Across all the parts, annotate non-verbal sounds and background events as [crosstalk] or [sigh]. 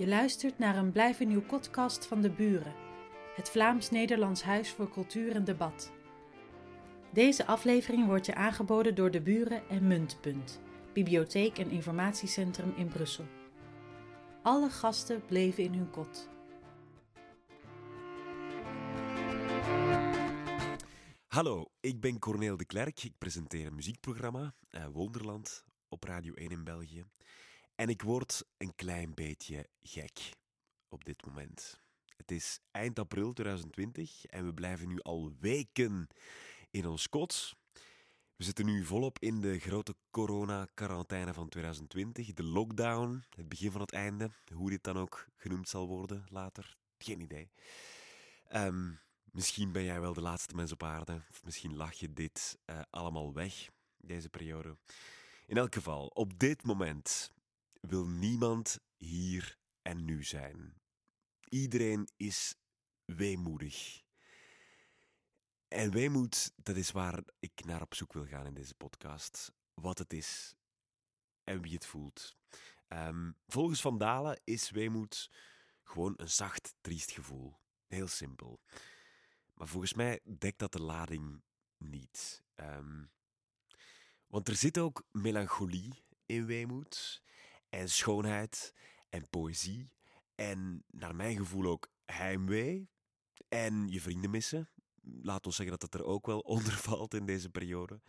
Je luistert naar een Blijf Nieuw podcast van De Buren, het Vlaams-Nederlands Huis voor Cultuur en Debat. Deze aflevering wordt je aangeboden door De Buren en Muntpunt, bibliotheek en informatiecentrum in Brussel. Alle gasten bleven in hun kot. Hallo, ik ben Corneel de Klerk. Ik presenteer een muziekprogramma, uh, Wonderland, op Radio 1 in België. En ik word een klein beetje gek op dit moment. Het is eind april 2020 en we blijven nu al weken in ons kot. We zitten nu volop in de grote corona-quarantaine van 2020, de lockdown, het begin van het einde, hoe dit dan ook genoemd zal worden later. Geen idee. Um, Misschien ben jij wel de laatste mens op aarde, of misschien lach je dit uh, allemaal weg, deze periode. In elk geval, op dit moment wil niemand hier en nu zijn. Iedereen is weemoedig. En weemoed, dat is waar ik naar op zoek wil gaan in deze podcast. Wat het is en wie het voelt. Um, volgens Van Dalen is weemoed gewoon een zacht, triest gevoel. Heel simpel. Maar volgens mij dekt dat de lading niet. Um, want er zit ook melancholie in weemoed, en schoonheid, en poëzie, en naar mijn gevoel ook heimwee, en je vrienden missen. Laat ons zeggen dat dat er ook wel [laughs] onder valt in deze periode.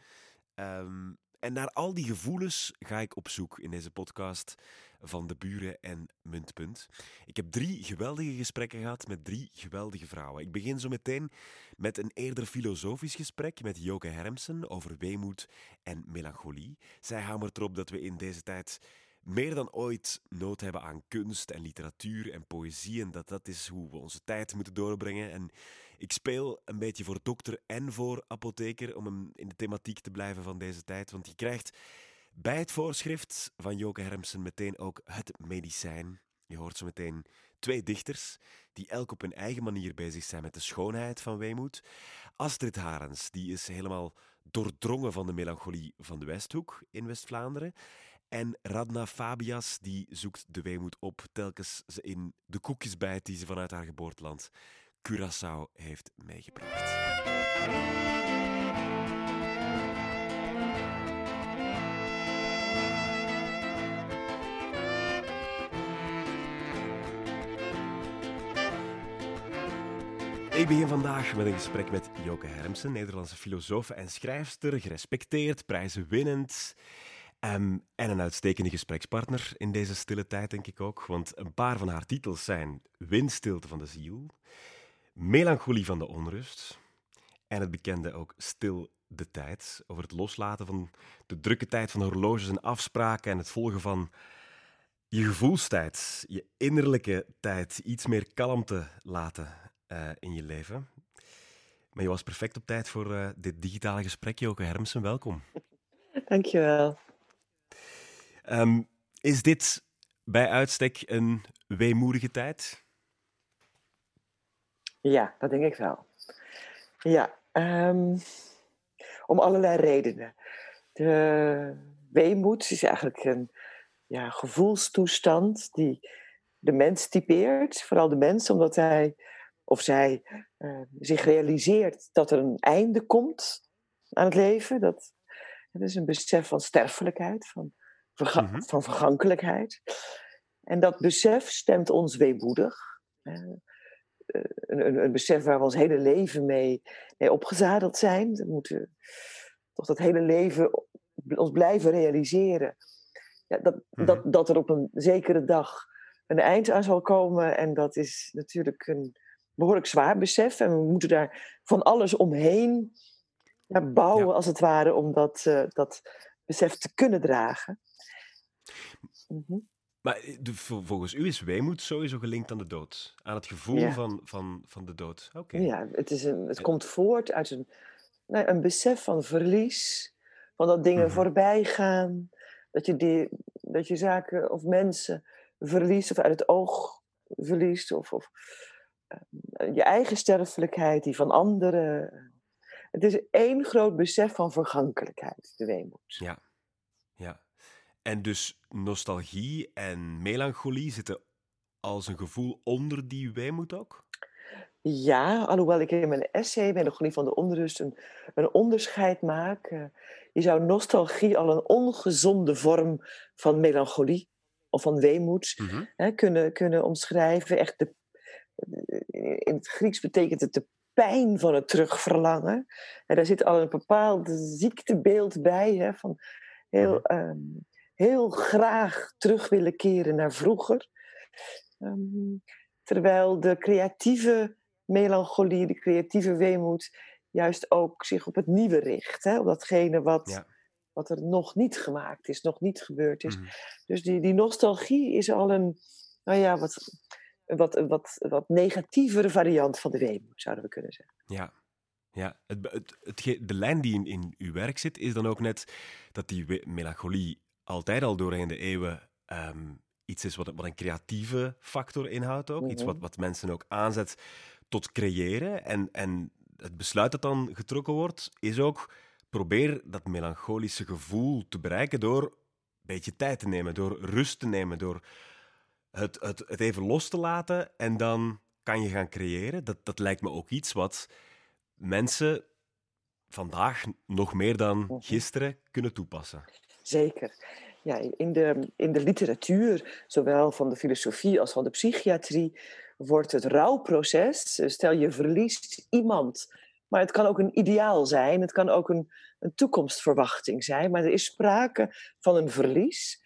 Um, en naar al die gevoelens ga ik op zoek in deze podcast van de buren en Muntpunt. Ik heb drie geweldige gesprekken gehad met drie geweldige vrouwen. Ik begin zo meteen met een eerder filosofisch gesprek met Joke Hermsen over weemoed en melancholie. Zij hamert erop dat we in deze tijd meer dan ooit nood hebben aan kunst en literatuur en poëzie. En dat dat is hoe we onze tijd moeten doorbrengen. En ik speel een beetje voor dokter en voor apotheker om in de thematiek te blijven van deze tijd. Want je krijgt bij het voorschrift van Joke Hermsen meteen ook het medicijn. Je hoort zo meteen twee dichters die elk op hun eigen manier bezig zijn met de schoonheid van weemoed. Astrid Harens, die is helemaal doordrongen van de melancholie van de Westhoek in West-Vlaanderen. En Radna Fabias die zoekt de weemoed op telkens ze in de koekjes bijt die ze vanuit haar geboorteland Curaçao heeft meegebracht. Ik begin vandaag met een gesprek met Joke Hermsen, Nederlandse filosoof en schrijfster, gerespecteerd, prijzenwinnend. Um, en een uitstekende gesprekspartner in deze stille tijd, denk ik ook. Want een paar van haar titels zijn Windstilte van de ziel, Melancholie van de onrust en het bekende ook Stil de tijd, over het loslaten van de drukke tijd van horloges en afspraken en het volgen van je gevoelstijd, je innerlijke tijd, iets meer kalmte laten uh, in je leven. Maar je was perfect op tijd voor uh, dit digitale gesprek, Joke Hermsen. Welkom. Dankjewel. Um, is dit bij uitstek een weemoedige tijd? Ja, dat denk ik wel. Ja, um, om allerlei redenen. De weemoed is eigenlijk een ja, gevoelstoestand die de mens typeert, vooral de mens, omdat hij of zij uh, zich realiseert dat er een einde komt aan het leven. Dat, dat is een besef van sterfelijkheid, van, verga -hmm. van vergankelijkheid. En dat besef stemt ons weemoedig. Uh, een, een, een, besef waar we ons hele leven mee, mee opgezadeld zijn. We moeten toch dat hele leven ons blijven realiseren. Ja, dat, -hmm. dat, dat er op een zekere dag een eind aan zal komen. En dat is natuurlijk een behoorlijk zwaar besef. En we moeten daar van alles omheen ja, bouwen, ja. als het ware, om dat, uh, dat besef te kunnen dragen. Mm -hmm. Maar de, volgens u is weemoed sowieso gelinkt aan de dood. Aan het gevoel ja. van, van, van de dood. Oké. Okay. Ja, het, is een, het komt voort uit een, nou, een besef van verlies. Van dat dingen mm -hmm. voorbij gaan. Dat je, die, dat je zaken of mensen verliest of uit het oog verliest. Of, of uh, je eigen sterfelijkheid, die van anderen. Het is één groot besef van vergankelijkheid, de weemoed. Ja. En dus nostalgie en melancholie zitten als een gevoel onder die weemoed ook? Ja, alhoewel ik in mijn essay Melancholie van de onrust een, een onderscheid maak. Uh, je zou nostalgie al een ongezonde vorm van melancholie of van weemoed Mhm. hè, kunnen, kunnen omschrijven. Echt de, in het Grieks betekent het de pijn van het terugverlangen. En daar zit al een bepaald ziektebeeld bij hè, van heel, Mhm. ehm, heel graag terug willen keren naar vroeger. Ehm, terwijl de creatieve melancholie, de creatieve weemoed, juist ook zich op het nieuwe richt. Hè? Op datgene wat, Ja. wat er nog niet gemaakt is, nog niet gebeurd is. Mhm. Dus die, die nostalgie is al een, nou ja, wat, wat, wat, wat negatievere variant van de weemoed, zouden we kunnen zeggen. Ja. Ja, het, het, het, de lijn die in, in uw werk zit, is dan ook net dat die melancholie altijd al doorheen de eeuwen ehm, iets is wat, wat een creatieve factor inhoudt ook. Iets wat, Mhm. wat mensen ook aanzet tot creëren. En, en het besluit dat dan getrokken wordt, is ook probeer dat melancholische gevoel te bereiken door een beetje tijd te nemen, door rust te nemen, door het, het, het even los te laten en dan kan je gaan creëren. Dat, dat lijkt me ook iets wat mensen vandaag nog meer dan Mhm. gisteren kunnen toepassen. Zeker. Ja, in de, in de literatuur, zowel van de filosofie als van de psychiatrie, wordt het rouwproces, eh, stel je verliest iemand, maar het kan ook een ideaal zijn, het kan ook een, een toekomstverwachting zijn, maar er is sprake van een verlies.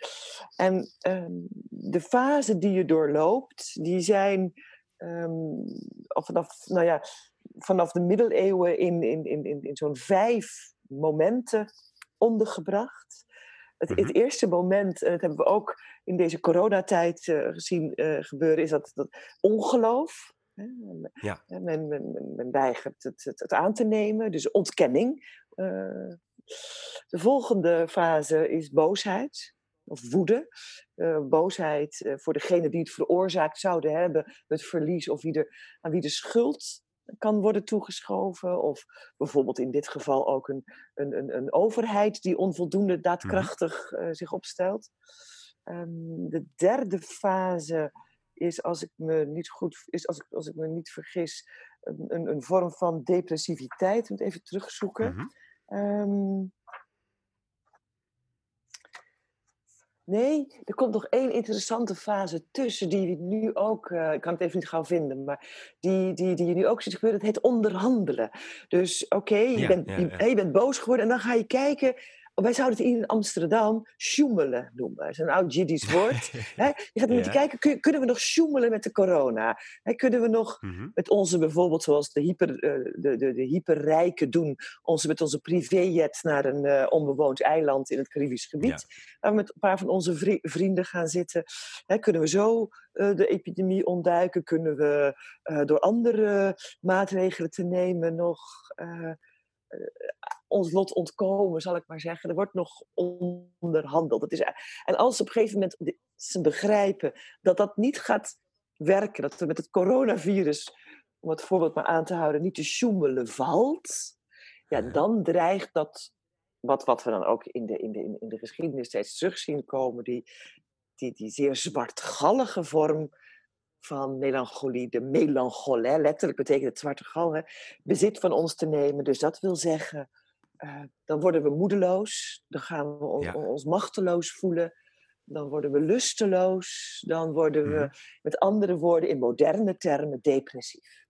En ehm, de fasen die je doorloopt, die zijn al vanaf, nou ja, vanaf de middeleeuwen in, in, in, in, in zo'n vijf momenten ondergebracht. Het, Mhm. het eerste moment, en dat hebben we ook in deze coronatijd eh, gezien eh, gebeuren, is dat, dat ongeloof. Hè, Ja. men, men, men, men weigert het, het, het aan te nemen, dus ontkenning. Eh, de volgende fase is boosheid of woede. Boosheid voor degene die het veroorzaakt zouden hebben, het verlies of wie er, aan wie de schuld kan worden toegeschoven. Of bijvoorbeeld in dit geval ook een, een, een, een overheid die onvoldoende daadkrachtig eh, zich opstelt. Ehm, de derde fase is, als ik me niet goed, is als ik, als ik me niet vergis, een, een, een vorm van depressiviteit. Ik moet even terugzoeken. Mhm. Ehm, nee, er komt nog één interessante fase tussen die je nu ook, eh, ik kan het even niet gauw vinden, maar die, die, die je nu ook ziet gebeuren, dat heet onderhandelen. Dus oké, je, Ja, bent, ja, je, ja. je bent boos geworden en dan ga je kijken. Wij zouden het in Amsterdam sjoemelen noemen. Dat is een oud Jiddisch [laughs] woord. Je gaat Ja. kijken, kun- kunnen we nog sjoemelen met de corona? Kunnen we nog Mhm. met onze bijvoorbeeld, zoals de, hyper, eh, de, de, de hyperrijken doen, onze, met onze privéjet naar een eh, onbewoond eiland in het Caribisch gebied, waar we met een paar van onze vri- vrienden gaan zitten. Kunnen we zo eh, de epidemie ontduiken? Kunnen we door andere maatregelen te nemen nog ons lot ontkomen, zal ik maar zeggen? Er wordt nog onderhandeld. Het is, en als op een gegeven moment ze begrijpen dat dat niet gaat werken, dat er met het coronavirus, om het voorbeeld maar aan te houden, niet te sjoemelen valt, ja, Ja. dan dreigt dat, wat, wat we dan ook in de, in, de, in de geschiedenis steeds terug zien komen, die, die, die zeer zwartgallige vorm van melancholie, de melancholie, letterlijk betekent het zwarte gal, hè, bezit van ons te nemen. Dus dat wil zeggen, eh, dan worden we moedeloos, dan gaan we on- Ja. ons machteloos voelen, dan worden we lusteloos, dan worden we, Mhm. met andere woorden, in moderne termen, depressief.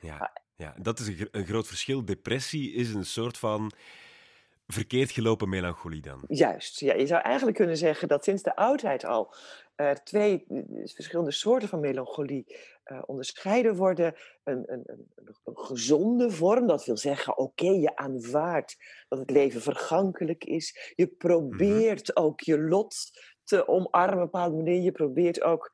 Ja, ja, dat is een groot verschil. Depressie is een soort van verkeerd gelopen melancholie dan. Juist, ja, je zou eigenlijk kunnen zeggen dat sinds de oudheid al er twee eh, verschillende soorten van melancholie eh, onderscheiden worden. Een, een, een, een- gezonde vorm, dat wil zeggen, oké, je aanvaardt dat het leven vergankelijk is. Je probeert ook je lot te omarmen op een bepaalde manier. Je probeert ook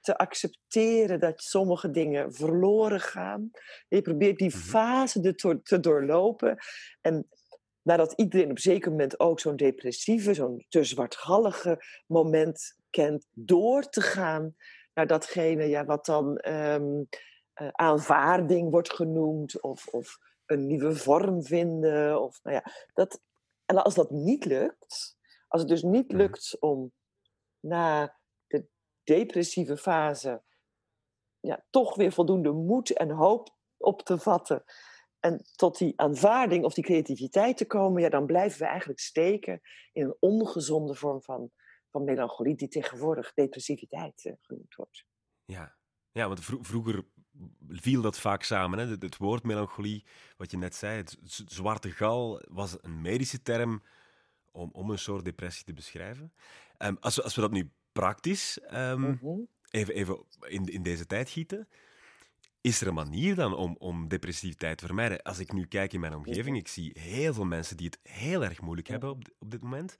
te accepteren dat sommige dingen verloren gaan. Je probeert die Mhm. fase to- te doorlopen. En nadat iedereen op een zeker moment ook zo'n depressieve, zo'n te zwartgallige moment kent, door te gaan naar datgene ja, wat dan ehm, eh, aanvaarding wordt genoemd, of, of een nieuwe vorm vinden. Of, nou ja, dat, en als dat niet lukt, als het dus niet Mhm. lukt om na de depressieve fase ja, toch weer voldoende moed en hoop op te vatten. En tot die aanvaarding of die creativiteit te komen, ja, dan blijven we eigenlijk steken in een ongezonde vorm van, van melancholie, die tegenwoordig depressiviteit uh, genoemd wordt. Ja, ja want vroeger viel dat vaak samen. Hè? Het, woord melancholie, wat je net zei, het zwarte gal, was een medische term om, om een soort depressie te beschrijven. Um, als, we, als we dat nu praktisch um, even, even in, in deze tijd gieten, is er een manier dan om, om depressiviteit te vermijden? Als ik nu kijk in mijn omgeving, ik zie heel veel mensen die het heel erg moeilijk hebben op, op dit moment.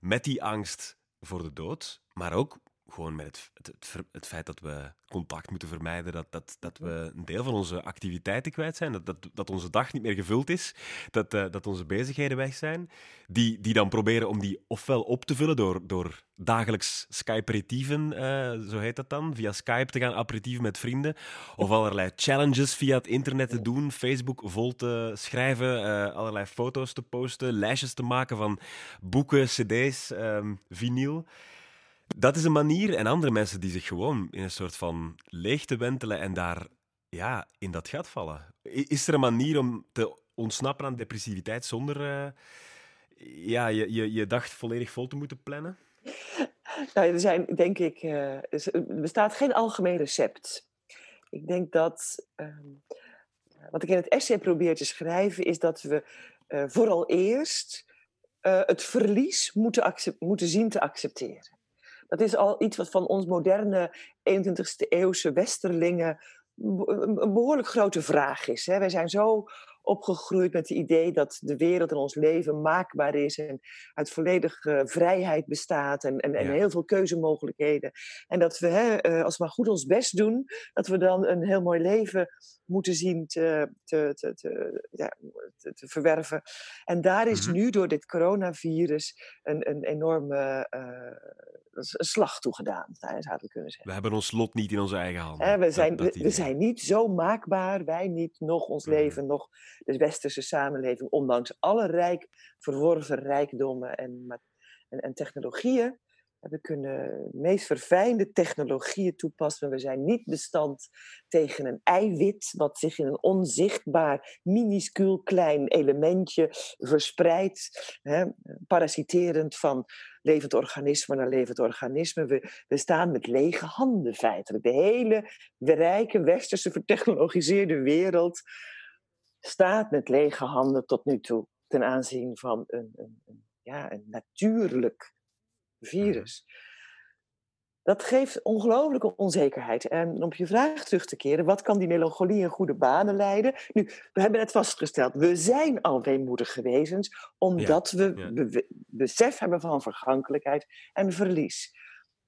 Met die angst voor de dood, maar ook gewoon met het, het, het, feit dat we contact moeten vermijden, dat, dat, dat we een deel van onze activiteiten kwijt zijn, dat, dat, dat onze dag niet meer gevuld is, dat, uh, dat onze bezigheden weg zijn, die, die dan proberen om die ofwel op te vullen door, door dagelijks Skype-aperitieven, uh, zo heet dat dan, via Skype te gaan aperitieven met vrienden, of allerlei challenges via het internet te doen, Facebook vol te schrijven, uh, allerlei foto's te posten, lijstjes te maken van boeken, cd's, um, vinyl. Dat is een manier. En andere mensen die zich gewoon in een soort van leegte wentelen en daar ja, in dat gat vallen. Is er een manier om te ontsnappen aan depressiviteit zonder uh, ja, je, je, je dag volledig vol te moeten plannen? Nou, er zijn, denk ik, uh, er bestaat geen algemeen recept. Ik denk dat, uh, wat ik in het essay probeer te schrijven, is dat we uh, vooral eerst het verlies moeten, moeten zien te accepteren. Dat is al iets wat van ons moderne 21ste eeuwse westerlingen een behoorlijk grote vraag is. Hè? Wij zijn zo opgegroeid met het idee dat de wereld en ons leven maakbaar is en uit volledige vrijheid bestaat en, en, en heel veel keuzemogelijkheden. En dat we, hè, eh, als we maar goed ons best doen, dat we dan een heel mooi leven moeten zien te, te, te, te, ja, te, verwerven. En daar is mhm. nu door dit coronavirus een, een enorme uh, een slag toegedaan, zouden we kunnen zeggen. We hebben ons lot niet in onze eigen handen. we, zijn, we, zijn niet zo maakbaar, wij niet, nog ons mhm. leven, nog de westerse samenleving, ondanks alle rijk verworven rijkdommen en, en, en technologieën. We kunnen de meest verfijnde technologieën toepassen. We zijn niet bestand tegen een eiwit wat zich in een onzichtbaar, minuscuul klein elementje verspreidt, hè, parasiterend van levend organisme naar levend organisme. We, we staan met lege handen feitelijk. De hele rijke, westerse, vertechnologiseerde wereld staat met lege handen tot nu toe ten aanzien van een, een, een ja, een natuurlijk virus. Dat geeft ongelooflijke onzekerheid. En om op je vraag terug te keren, wat kan die melancholie in goede banen leiden? Nu, we hebben het vastgesteld, we zijn al weemoedige wezens, omdat we besef hebben van vergankelijkheid en verlies.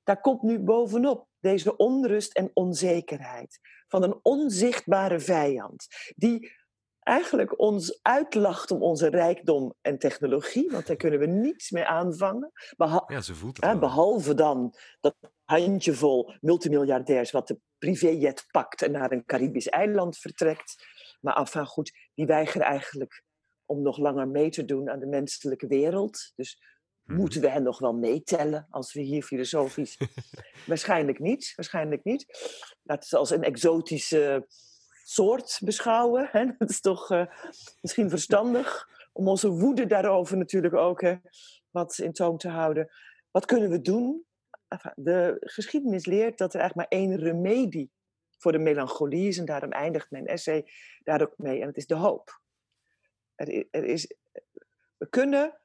Daar komt nu bovenop deze onrust en onzekerheid van een onzichtbare vijand, die eigenlijk ons uitlacht om onze rijkdom en technologie, want daar kunnen we niets mee aanvangen. ja, ze voelt het behalve dan dat handjevol multimiljardairs wat de privéjet pakt en naar een Caribisch eiland vertrekt. Maar enfin goed, die weigeren eigenlijk om nog langer mee te doen aan de menselijke wereld. Dus mhm. moeten we hen nog wel meetellen als we hier filosofisch... [laughs] waarschijnlijk niet, waarschijnlijk niet. Laten we als een exotische soort beschouwen. Hè? Dat is toch uh, misschien verstandig om onze woede daarover natuurlijk ook hè, wat in toom te houden. Wat kunnen we doen? De geschiedenis leert dat er eigenlijk maar één remedie voor de melancholie is. En daarom eindigt mijn essay daar ook mee. En het is de hoop. Er is, we kunnen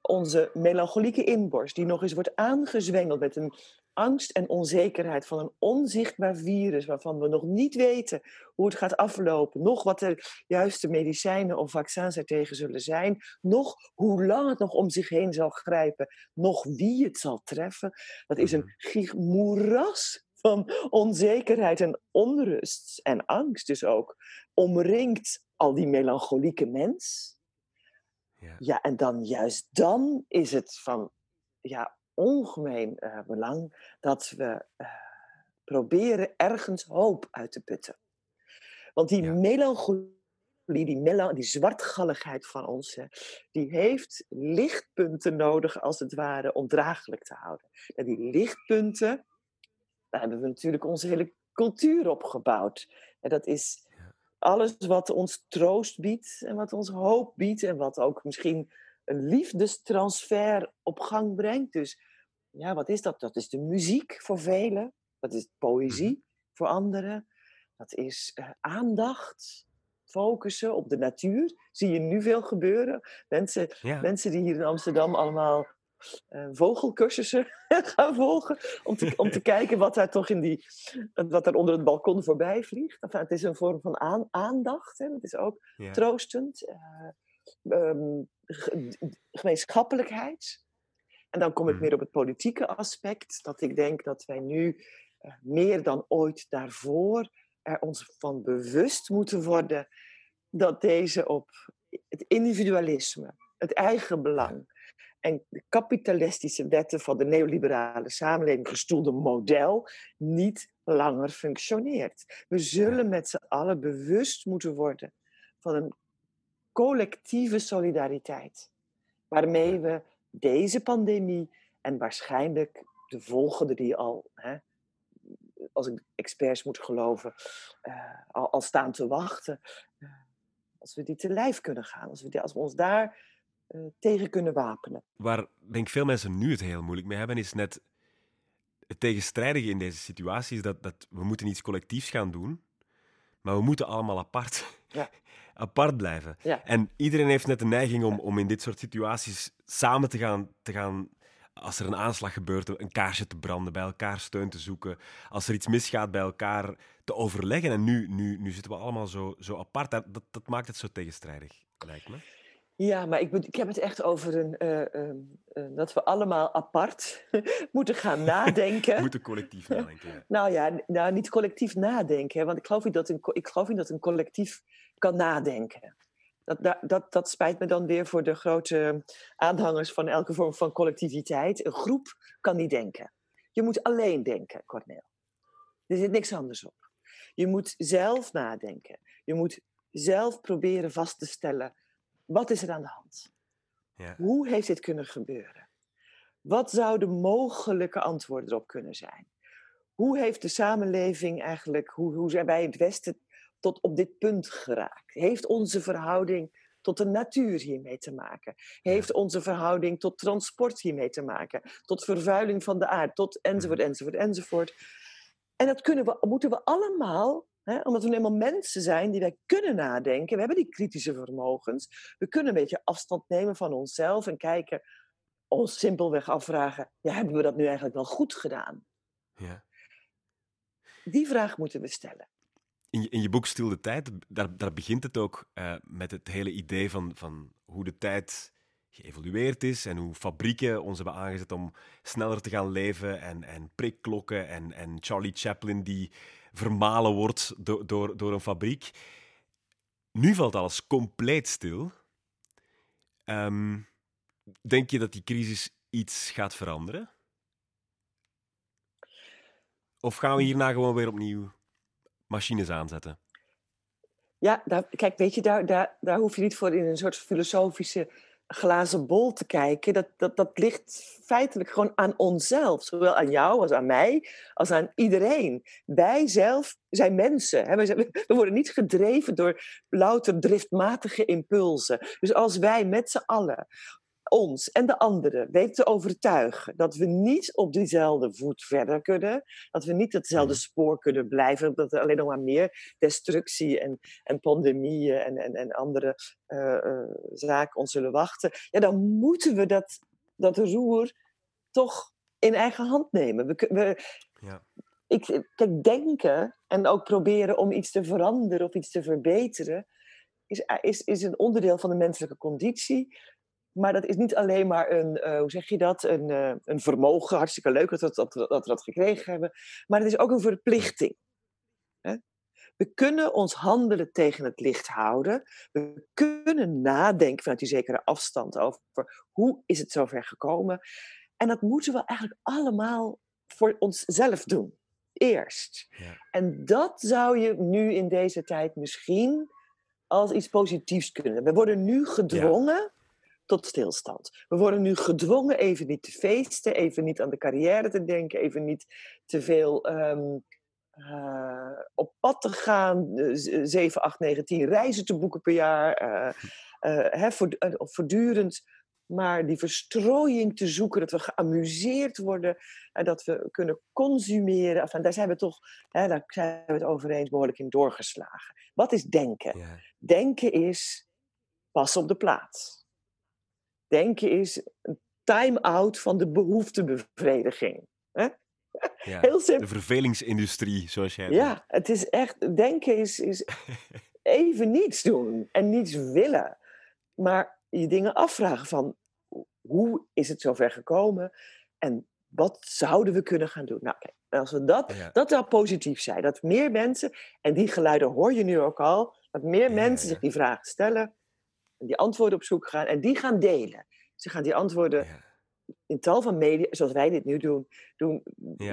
onze melancholieke inborst, die nog eens wordt aangezwengeld met een angst en onzekerheid van een onzichtbaar virus waarvan we nog niet weten hoe het gaat aflopen, nog wat de juiste medicijnen of vaccins er tegen zullen zijn, nog hoe lang het nog om zich heen zal grijpen, nog wie het zal treffen. Dat is een mhm. moeras van onzekerheid en onrust en angst dus ook, omringt al die melancholieke mens. Ja. ja, en dan juist dan is het van ja, ongemeen uh, belang dat we uh, proberen ergens hoop uit te putten. Want die ja. melancholie, die, melan die zwartgalligheid van ons, die heeft lichtpunten nodig als het ware om draaglijk te houden. En die lichtpunten, daar hebben we natuurlijk onze hele cultuur opgebouwd. En dat is alles wat ons troost biedt en wat ons hoop biedt en wat ook misschien een liefdestransfer op gang brengt. Dus ja, wat is dat? Dat is de muziek voor velen. Dat is poëzie mhm. voor anderen. Dat is uh, aandacht, focussen op de natuur. Zie je nu veel gebeuren. Mensen, mensen die hier in Amsterdam allemaal uh, vogelcursussen [laughs] gaan volgen. Om te, om te [laughs] kijken wat daar toch in die, wat daar onder het balkon voorbij vliegt. Enfin, het is een vorm van aan, aandacht. Hè. Het is ook troostend. Uh, um, gemeenschappelijkheid. En dan kom ik meer op het politieke aspect. Dat ik denk dat wij nu uh, meer dan ooit daarvoor er ons van bewust moeten worden dat deze op het individualisme, het eigen belang, en de kapitalistische wetten van de neoliberale samenleving gestoelde model niet langer functioneert. We zullen met z'n allen bewust moeten worden van een collectieve solidariteit, waarmee we deze pandemie en waarschijnlijk de volgende die al, hè, als ik experts moet geloven, uh, al, al, staan te wachten, uh, als we die te lijf kunnen gaan, als we, die, als we ons daar uh, tegen kunnen wapenen. Waar denk veel mensen nu het heel moeilijk mee hebben, is net het tegenstrijdige in deze situatie is dat, dat we moeten iets collectiefs gaan doen, maar we moeten allemaal apart, [laughs] ja. apart blijven. Ja. En iedereen heeft net de neiging om, om in dit soort situaties samen te gaan, te gaan als er een aanslag gebeurt, een kaarsje te branden, bij elkaar steun te zoeken. Als er iets misgaat, bij elkaar te overleggen. En nu, nu, nu zitten we allemaal zo, zo apart. Dat, dat maakt het zo tegenstrijdig, lijkt me. Ja, maar ik, ik heb het echt over een, uh, uh, dat we allemaal apart [laughs] moeten gaan nadenken. moeten collectief nadenken. Ja. nou ja, nou, niet collectief nadenken, want ik geloof niet dat een, ik geloof niet dat een collectief kan nadenken. Dat, dat, dat, dat spijt me dan weer voor de grote aanhangers van elke vorm van collectiviteit. Een groep kan niet denken. Je moet alleen denken, Cornel. Er zit niks anders op. Je moet zelf nadenken. Je moet zelf proberen vast te stellen wat is er aan de hand? Ja. Hoe heeft dit kunnen gebeuren? Wat zouden mogelijke antwoorden erop kunnen zijn? Hoe heeft de samenleving eigenlijk, hoe, hoe zijn wij in het Westen tot op dit punt geraakt? Heeft onze verhouding tot de natuur hiermee te maken? Heeft onze verhouding tot transport hiermee te maken? Tot vervuiling van de aarde, tot enzovoort, mhm. enzovoort, enzovoort. En dat kunnen we, moeten we allemaal He, omdat we helemaal mensen zijn die wij kunnen nadenken. We hebben die kritische vermogens. We kunnen een beetje afstand nemen van onszelf en kijken, ons simpelweg afvragen: ja, hebben we dat nu eigenlijk wel goed gedaan? Ja. Die vraag moeten we stellen. In je, in je boek Stil de Tijd, daar, daar begint het ook uh, met het hele idee van, van hoe de tijd geëvolueerd is en hoe fabrieken ons hebben aangezet om sneller te gaan leven en, en prikklokken en, en Charlie Chaplin die vermalen wordt door, door, door een fabriek. Nu valt alles compleet stil. Ehm, denk je dat die crisis iets gaat veranderen? Of gaan we hierna gewoon weer opnieuw machines aanzetten? Ja, daar, kijk, weet je, daar, daar, daar hoef je niet voor in een soort filosofische glazen bol te kijken, dat, dat, dat ligt feitelijk gewoon aan onszelf. Zowel aan jou als aan mij, als aan iedereen. Wij zelf zijn mensen. Hè? We, worden niet gedreven door louter driftmatige impulsen. Dus als wij met z'n allen ons en de anderen weten te overtuigen dat we niet op diezelfde voet verder kunnen, dat we niet hetzelfde spoor kunnen blijven, dat er alleen nog maar meer destructie en, en pandemieën en, en, en andere uh, zaken ons zullen wachten, ja, dan moeten we dat, dat roer toch in eigen hand nemen. We, we, ja. ik, kijk, denken en ook proberen om iets te veranderen of iets te verbeteren, is, is, is een onderdeel van de menselijke conditie. Maar dat is niet alleen maar een, uh, hoe zeg je dat, een, uh, een vermogen. Hartstikke leuk dat, dat, dat, dat we dat gekregen hebben. Maar het is ook een verplichting. Hè? We kunnen ons handelen tegen het licht houden. We kunnen nadenken vanuit die zekere afstand over hoe is het zover gekomen. En dat moeten we eigenlijk allemaal voor onszelf doen. Eerst. Ja. En dat zou je nu in deze tijd misschien als iets positiefs kunnen. We worden nu gedwongen tot stilstand. We worden nu gedwongen even niet te feesten, even niet aan de carrière te denken, even niet te veel ehm, eh, op pad te gaan, 7, 8, 9, 10 reizen te boeken per jaar, uh, hè, voortdurend maar die verstrooiing te zoeken, dat we geamuseerd worden, en dat we kunnen consumeren. Enfin, daar zijn we toch, hè, daar zijn we het over eens, behoorlijk in doorgeslagen. Wat is denken? Ja. Denken is pas op de plaats. Denken is een time-out van de behoeftebevrediging. Hè? Ja, Heel simpel. De vervelingsindustrie, zoals jij Ja, het is echt, denken is, is [laughs] even niets doen en niets willen. Maar je dingen afvragen van hoe is het zover gekomen en wat zouden we kunnen gaan doen? Nou, als we dat, dat zou positief zijn, dat meer mensen, en die geluiden hoor je nu ook al, dat meer mensen zich die vragen stellen en die antwoorden op zoek gaan en die gaan delen. Ze gaan die antwoorden in tal van media, zoals wij dit nu doen, doen,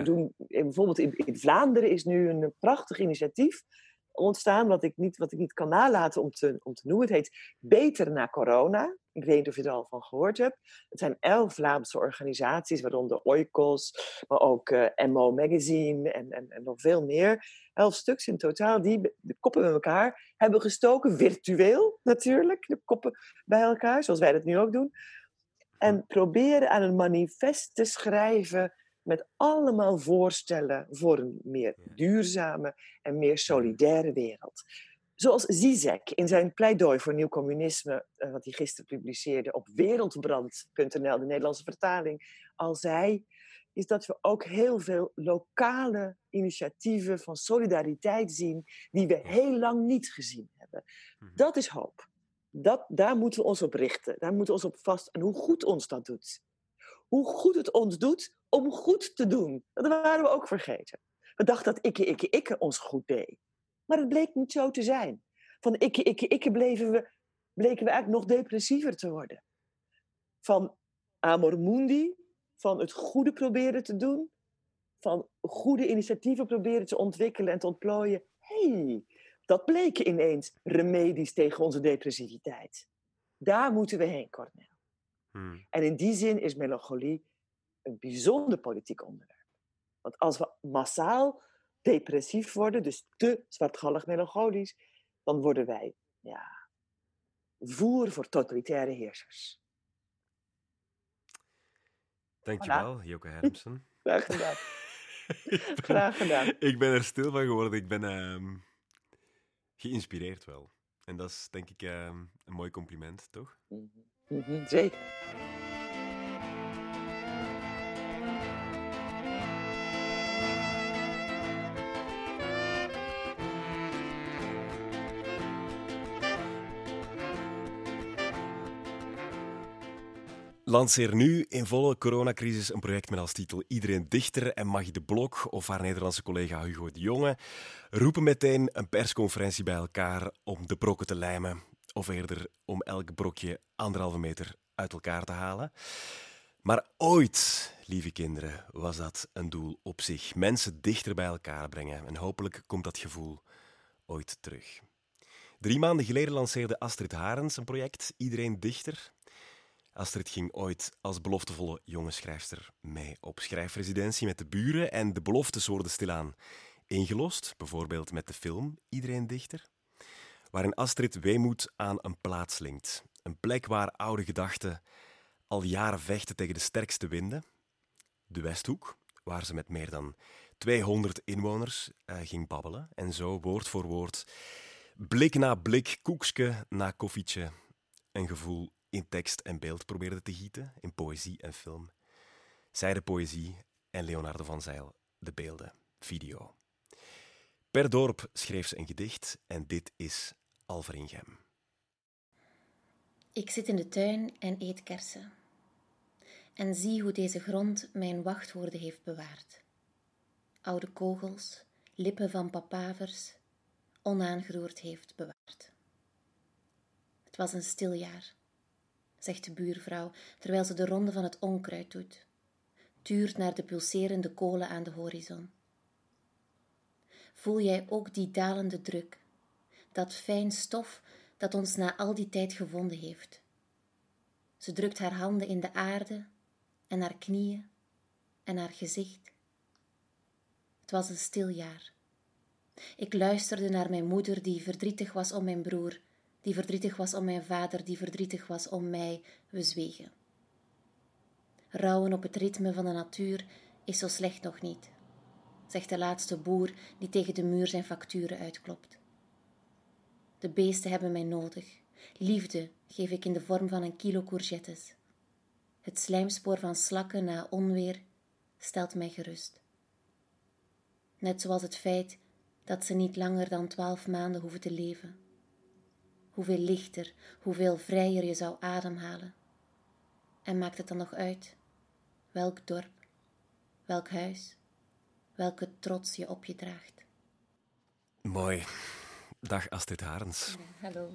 doen. Bijvoorbeeld in, in Vlaanderen is nu een prachtig initiatief ontstaan, wat ik niet, wat ik niet kan nalaten om te, om te noemen. Het heet Beter na Corona. Ik weet niet of je er al van gehoord hebt. Het zijn elf Vlaamse organisaties, waaronder Oikos, maar ook eh, MO Magazine en, en, en, nog veel meer. Elf stuks in totaal, die de koppen met elkaar hebben gestoken, virtueel natuurlijk, de koppen bij elkaar, zoals wij dat nu ook doen. En proberen aan een manifest te schrijven met allemaal voorstellen voor een meer duurzame en meer solidaire wereld. Zoals Zizek in zijn pleidooi voor nieuw communisme, eh, wat hij gisteren publiceerde op wereldbrand.nl, de Nederlandse vertaling, al zei, is dat we ook heel veel lokale initiatieven van solidariteit zien die we heel lang niet gezien hebben. Mhm. Dat is hoop. Dat, daar moeten we ons op richten. Daar moeten we ons op vast. En hoe goed ons dat doet. Hoe goed het ons doet om goed te doen. Dat waren we ook vergeten. We dachten dat ikke, ikke, ikke ons goed deed. Maar het bleek niet zo te zijn. Van ikke, ikke, ikke bleven we, bleken we eigenlijk nog depressiever te worden. Van amor mundi, van het goede proberen te doen, van goede initiatieven proberen te ontwikkelen en te ontplooien. hey, dat bleken ineens remedies tegen onze depressiviteit. Daar moeten we heen, Cornel. Hmm. En in die zin is melancholie een bijzonder politiek onderwerp. Want als we massaal depressief worden, dus te zwartgallig melancholisch, dan worden wij ja, voer voor totalitaire heersers. Dankjewel, voilà. Joke Hermsen. [laughs] Graag gedaan. [laughs] Graag gedaan. Ik ben er stil van geworden. Ik ben uh, geïnspireerd wel. En dat is denk ik uh, een mooi compliment, toch? Mm -hmm. Zeker. Lanceer nu in volle coronacrisis een project met als titel Iedereen Dichter en Maggie de Blok of haar Nederlandse collega Hugo de Jonge roepen meteen een persconferentie bij elkaar om de brokken te lijmen of eerder om elk brokje anderhalve meter uit elkaar te halen. Maar ooit, lieve kinderen, was dat een doel op zich. Mensen dichter bij elkaar brengen en hopelijk komt dat gevoel ooit terug. Drie maanden geleden lanceerde Astrid Harens een project, Iedereen Dichter. Astrid ging ooit als beloftevolle jonge schrijfster mee op schrijfresidentie met de buren en de beloftes worden stilaan ingelost, bijvoorbeeld met de film Iedereen Dichter, waarin Astrid weemoed aan een plaats linkt. Een plek waar oude gedachten al jaren vechten tegen de sterkste winden. De Westhoek, waar ze met meer dan 200 inwoners uh, ging babbelen en zo woord voor woord, blik na blik, koekske na koffietje, een gevoel in tekst en beeld probeerde te gieten, in poëzie en film. Zij de poëzie en Leonardo van Zijl de beelden, video. Per dorp schreef ze een gedicht en dit is Alveringem. Ik zit in de tuin en eet kersen. En zie hoe deze grond mijn wachtwoorden heeft bewaard. Oude kogels, lippen van papavers, onaangeroerd heeft bewaard. Het was een stil jaar zegt de buurvrouw terwijl ze de ronde van het onkruid doet, tuurt naar de pulserende kolen aan de horizon. Voel jij ook die dalende druk, dat fijn stof dat ons na al die tijd gevonden heeft? Ze drukt haar handen in de aarde en haar knieën en haar gezicht. Het was een stil jaar. Ik luisterde naar mijn moeder, die verdrietig was om mijn broer, die verdrietig was om mijn vader, die verdrietig was om mij. We zwegen. Rouwen op het ritme van de natuur is zo slecht nog niet, zegt de laatste boer die tegen de muur zijn facturen uitklopt. De beesten hebben mij nodig. Liefde geef ik in de vorm van een kilo courgettes. Het slijmspoor van slakken na onweer stelt mij gerust. Net zoals het feit dat ze niet langer dan twaalf maanden hoeven te leven. Hoeveel lichter, hoeveel vrijer je zou ademhalen. En maakt het dan nog uit welk dorp, welk huis, welke trots je op je draagt. Mooi. Dag Astrid Harens. hallo.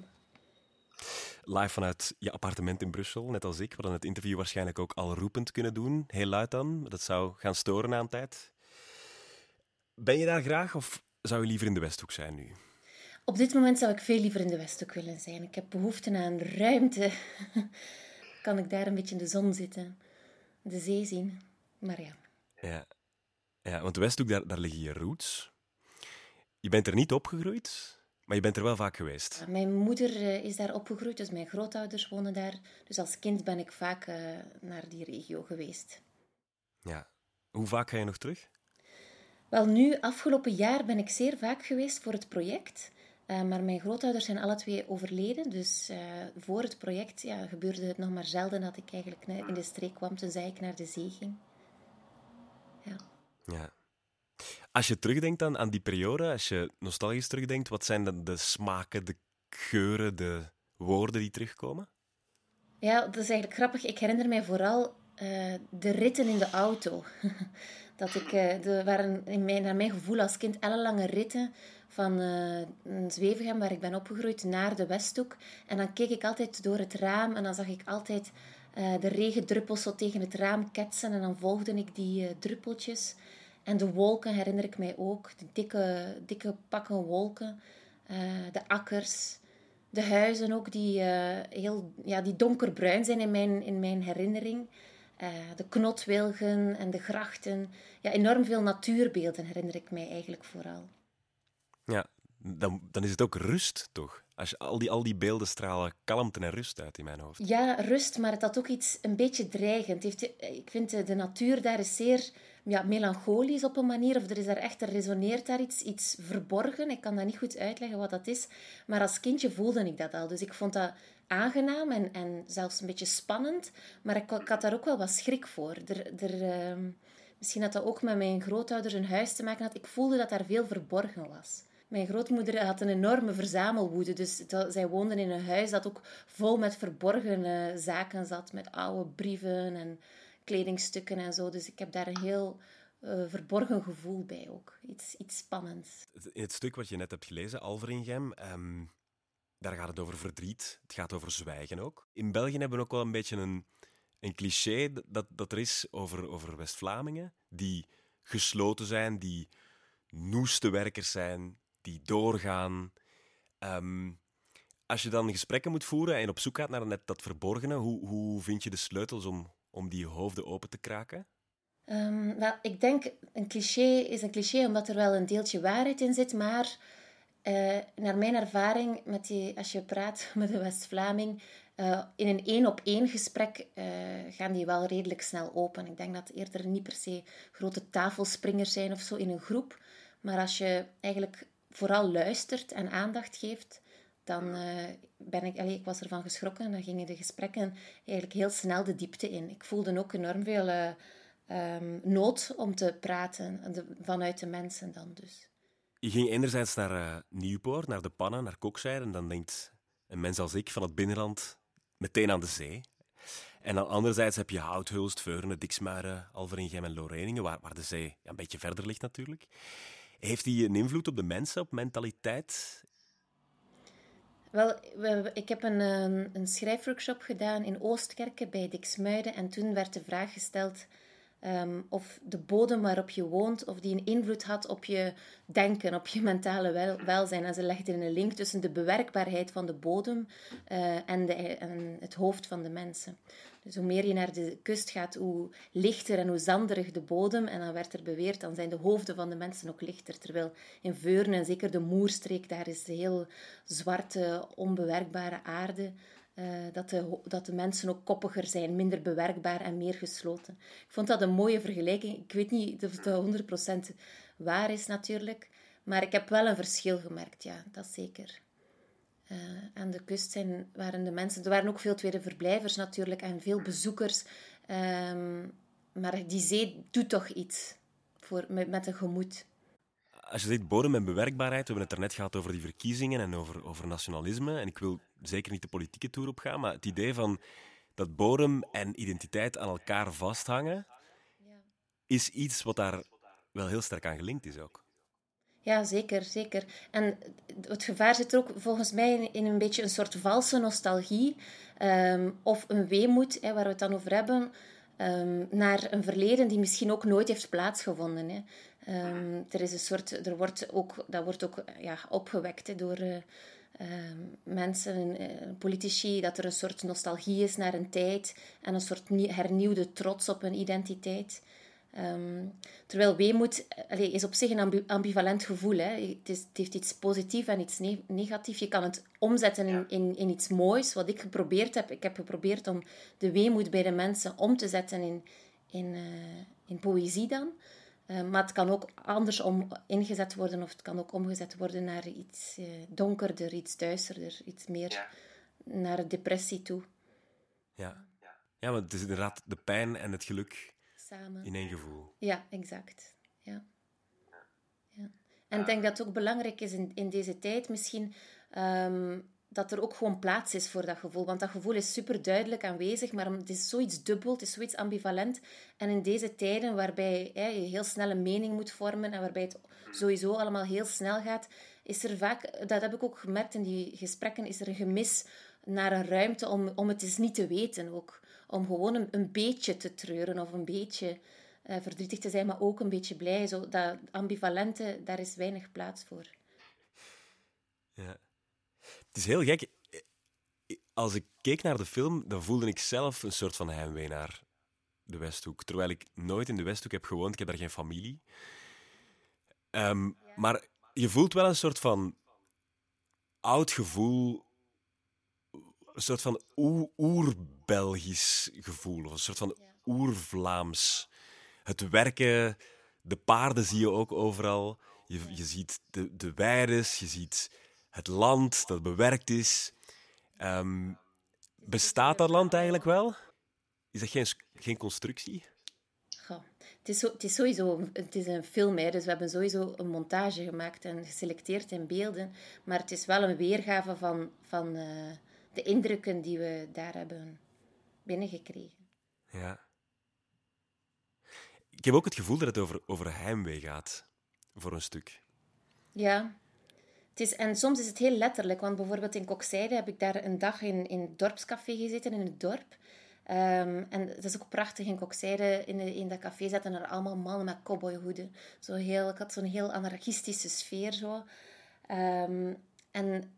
Live vanuit je appartement in Brussel, net als ik. We hadden het interview waarschijnlijk ook al roepend kunnen doen. Heel luid dan, dat zou gaan storen aan tijd. Ben je daar graag of zou je liever in de Westhoek zijn nu? Op dit moment zou ik veel liever in de Westhoek willen zijn. Ik heb behoefte aan ruimte. [laughs] kan ik daar een beetje in de zon zitten, de zee zien. Maar ja. Ja, ja want de Westhoek, daar, daar liggen je roots. Je bent er niet opgegroeid, maar je bent er wel vaak geweest. Mijn moeder eh, is daar opgegroeid, dus mijn grootouders wonen daar. Dus als kind ben ik vaak uh, naar die regio geweest. Ja. Hoe vaak ga je nog terug? Wel, nu, afgelopen jaar ben ik zeer vaak geweest voor het project. Uh, maar mijn grootouders zijn alle twee overleden. Dus uh, voor het project ja, gebeurde het nog maar zelden dat ik eigenlijk in de streek kwam, tenzij ik naar de zee ging. Ja. ja. Als je terugdenkt aan, aan die periode, als je nostalgisch terugdenkt, wat zijn dan de smaken, de geuren, de woorden die terugkomen? Ja, dat is eigenlijk grappig. Ik herinner mij vooral uh, de ritten in de auto. [laughs] dat ik, uh, er waren in mijn, naar mijn gevoel als kind ellenlange ritten van uh, Zwevegem, waar ik ben opgegroeid, naar de Westhoek. En dan keek ik altijd door het raam en dan zag ik altijd de regendruppels zo tegen het raam ketsen. En dan volgde ik die druppeltjes. En de wolken herinner ik mij ook, de dikke, dikke pakken wolken, de akkers, de huizen ook die, heel, ja, die donkerbruin zijn in mijn, in mijn herinnering. De knotwilgen en de grachten. Ja, enorm veel natuurbeelden herinner ik mij eigenlijk vooral. Ja, dan, dan is het ook rust, toch? Als je, al, die, al die beelden stralen kalmte en rust uit in mijn hoofd. Ja, rust, maar het had ook iets een beetje dreigend. Heeft, ik vind de natuur daar is zeer ja, melancholisch op een manier. Of er is daar echt, er resoneert daar iets, iets verborgen. Ik kan dat niet goed uitleggen wat dat is. Maar als kindje voelde ik dat al. Dus ik vond dat aangenaam en, en zelfs een beetje spannend. Maar ik, ik had daar ook wel wat schrik voor. Er, er, uh, misschien had dat ook met mijn grootouders een huis te maken had. Ik voelde dat daar veel verborgen was. Mijn grootmoeder had een enorme verzamelwoede. Dus zij woonden in een huis dat ook vol met verborgen zaken zat. Met oude brieven en kledingstukken en zo. Dus ik heb daar een heel uh, verborgen gevoel bij ook. Iets, iets spannends. In het stuk wat je net hebt gelezen, Alveringem, um, daar gaat het over verdriet. Het gaat over zwijgen ook. In België hebben we ook wel een beetje een, een cliché dat, dat er is over, over West-Vlamingen. Die gesloten zijn, die noeste werkers zijn, die doorgaan. Um, als je dan gesprekken moet voeren en op zoek gaat naar net dat verborgene, hoe, hoe vind je de sleutels om, om die hoofden open te kraken? Um, wel, ik denk een cliché is een cliché omdat er wel een deeltje waarheid in zit, maar uh, naar mijn ervaring, met die, als je praat [laughs] met een West-Vlaming, uh, in een één-op-één gesprek uh, gaan die wel redelijk snel open. Ik denk dat eerder niet per se grote tafelspringers zijn of zo in een groep, maar als je eigenlijk vooral luistert en aandacht geeft, dan uh, ben ik, ik was ervan geschrokken. Dan gingen de gesprekken eigenlijk heel snel de diepte in. Ik voelde ook enorm veel uh, um, nood om te praten vanuit de mensen dan dus. Je ging enerzijds naar uh, Nieuwpoort, naar de Pannen, naar Kokzijde. En dan denkt een mens als ik van het binnenland meteen aan de zee. En dan anderzijds heb je Houthulst, Veurne, Diksmuiden, Alveringem en Loreningen, waar, waar de zee een beetje verder ligt natuurlijk. Heeft die een invloed op de mensen, op mentaliteit? Wel, ik heb een, een schrijfworkshop gedaan in Oostkerken bij Diksmuiden en toen werd de vraag gesteld Ehm, of de bodem waarop je woont, of die een invloed had op je denken, op je [laughs] mentale wel welzijn. En ze legden een link tussen de bewerkbaarheid van de bodem uh, en, de, en, het hoofd van de mensen. Dus hoe meer je naar de kust gaat, hoe lichter en hoe zanderig de bodem. En dan werd er beweerd, dan zijn de hoofden van de mensen ook lichter. Terwijl in Veurne, en zeker de Moerstreek, daar is heel zwarte, onbewerkbare aarde. Uh, dat, de, dat de mensen ook koppiger zijn, minder bewerkbaar en meer gesloten. Ik vond dat een mooie vergelijking. Ik weet niet of het 100% waar is natuurlijk, maar ik heb wel een verschil gemerkt, ja, dat zeker. Uh, aan de kust zijn, waren de mensen... Er waren ook veel tweede verblijvers natuurlijk en veel bezoekers. Um, maar die zee doet toch iets voor, met, met een gemoed als je zegt bodem en bewerkbaarheid, we hebben het er net gehad over die verkiezingen en over, over nationalisme. En ik wil zeker niet de politieke toer op gaan, maar het idee van dat bodem en identiteit aan elkaar vasthangen, is iets wat daar wel heel sterk aan gelinkt is ook. Ja, zeker, zeker. En het gevaar zit er ook volgens mij in een beetje een soort valse nostalgie ehm, of een weemoed, hè, waar we het dan over hebben, um, naar een verleden die misschien ook nooit heeft plaatsgevonden. Hè. Um, er is een soort, er wordt ook, dat wordt ook ja, opgewekt door uh, mensen, uh, politici, dat er een soort nostalgie is naar een tijd en een soort hernieuwde trots op een identiteit. Um, terwijl weemoed allee, is op zich een ambivalent gevoel. Hè. Het, is, het, heeft iets positiefs en iets ne negatiefs. Je kan het omzetten in, in, in, iets moois. Wat ik geprobeerd heb. Ik heb geprobeerd om de weemoed bij de mensen om te zetten in, in, uh, in poëzie dan. Uh, maar het kan ook andersom ingezet worden, of het kan ook omgezet worden naar iets uh, donkerder, iets duisterder, iets meer ja. naar depressie toe. Ja. ja, want het is inderdaad de pijn en het geluk Samen. in één gevoel. Ja, exact. Ja. ja. En ik denk dat het ook belangrijk is in, in deze tijd misschien um, dat er ook gewoon plaats is voor dat gevoel. Want dat gevoel is super duidelijk aanwezig, maar het is zoiets dubbel, het is zoiets ambivalent. En in deze tijden waarbij je heel snel een mening moet vormen en waarbij het sowieso allemaal heel snel gaat, is er vaak, dat heb ik ook gemerkt in die gesprekken, is er een gemis naar een ruimte om, om het eens niet te weten ook. Om gewoon een, een beetje te treuren of een beetje uh, verdrietig te zijn, maar ook een beetje blij. Zo, dat ambivalente, daar is weinig plaats voor. Ja. Het is heel gek. Als ik keek naar de film, dan voelde ik zelf een soort van heimwee naar de Westhoek. Terwijl ik nooit in de Westhoek heb gewoond. Ik heb daar geen familie. Um, maar je voelt wel een soort van oud gevoel. Een soort van oer-Belgisch gevoel. Of een soort van oer-Vlaams. Het werken, de paarden zie je ook overal. Je, je ziet de, de weides, je ziet het land dat bewerkt is. Um, bestaat dat land eigenlijk wel? Is dat geen, geen constructie? Goh, het, is zo, het is sowieso het is een film, hè, dus we hebben sowieso een montage gemaakt en geselecteerd in beelden. Maar het is wel een weergave van, van uh, de indrukken die we daar hebben binnengekregen. Ja. Ik heb ook het gevoel dat het over, over heimwee gaat, voor een stuk. Ja, het is, en soms is het heel letterlijk, want bijvoorbeeld in Kokzijde heb ik daar een dag in, in het dorpscafé gezeten, in het dorp. Um, en het is ook prachtig in Kokzijde, in, in dat café zaten er allemaal mannen met cowboyhoeden. Zo heel, ik had zo'n heel anarchistische sfeer zo. Um, en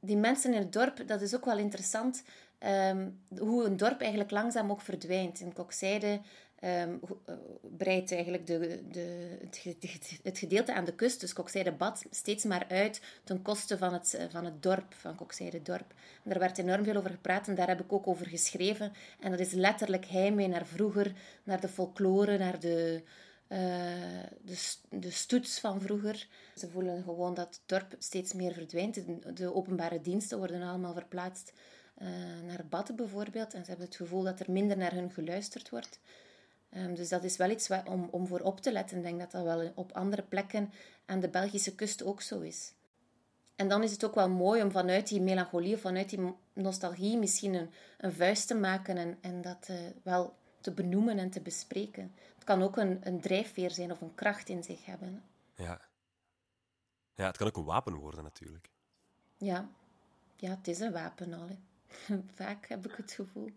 die mensen in het dorp, dat is ook wel interessant, um, hoe een dorp eigenlijk langzaam ook verdwijnt. In Kokzijde um, breidt eigenlijk de, de, het, het, gedeelte aan de kust, dus Kokzijde Bad, steeds maar uit ten koste van het, van het dorp, van Kokzijde Dorp. Daar werd enorm veel over gepraat en daar heb ik ook over geschreven. En dat is letterlijk heimwee naar vroeger, naar de folklore, naar de, uh, de, stoets van vroeger. Ze voelen gewoon dat het dorp steeds meer verdwijnt. De, openbare diensten worden allemaal verplaatst uh, naar Bad bijvoorbeeld. En ze hebben het gevoel dat er minder naar hun geluisterd wordt. Um, dus dat is wel iets om, om voor op te letten. Ik denk dat dat wel op andere plekken aan de Belgische kust ook zo is. En dan is het ook wel mooi om vanuit die melancholie of vanuit die nostalgie misschien een, een vuist te maken en, en dat uh, wel te benoemen en te bespreken. Het kan ook een, een drijfveer zijn of een kracht in zich hebben. Ja. Ja, het kan ook een wapen worden natuurlijk. Ja, ja het is een wapen al. [laughs] Vaak heb ik het gevoel.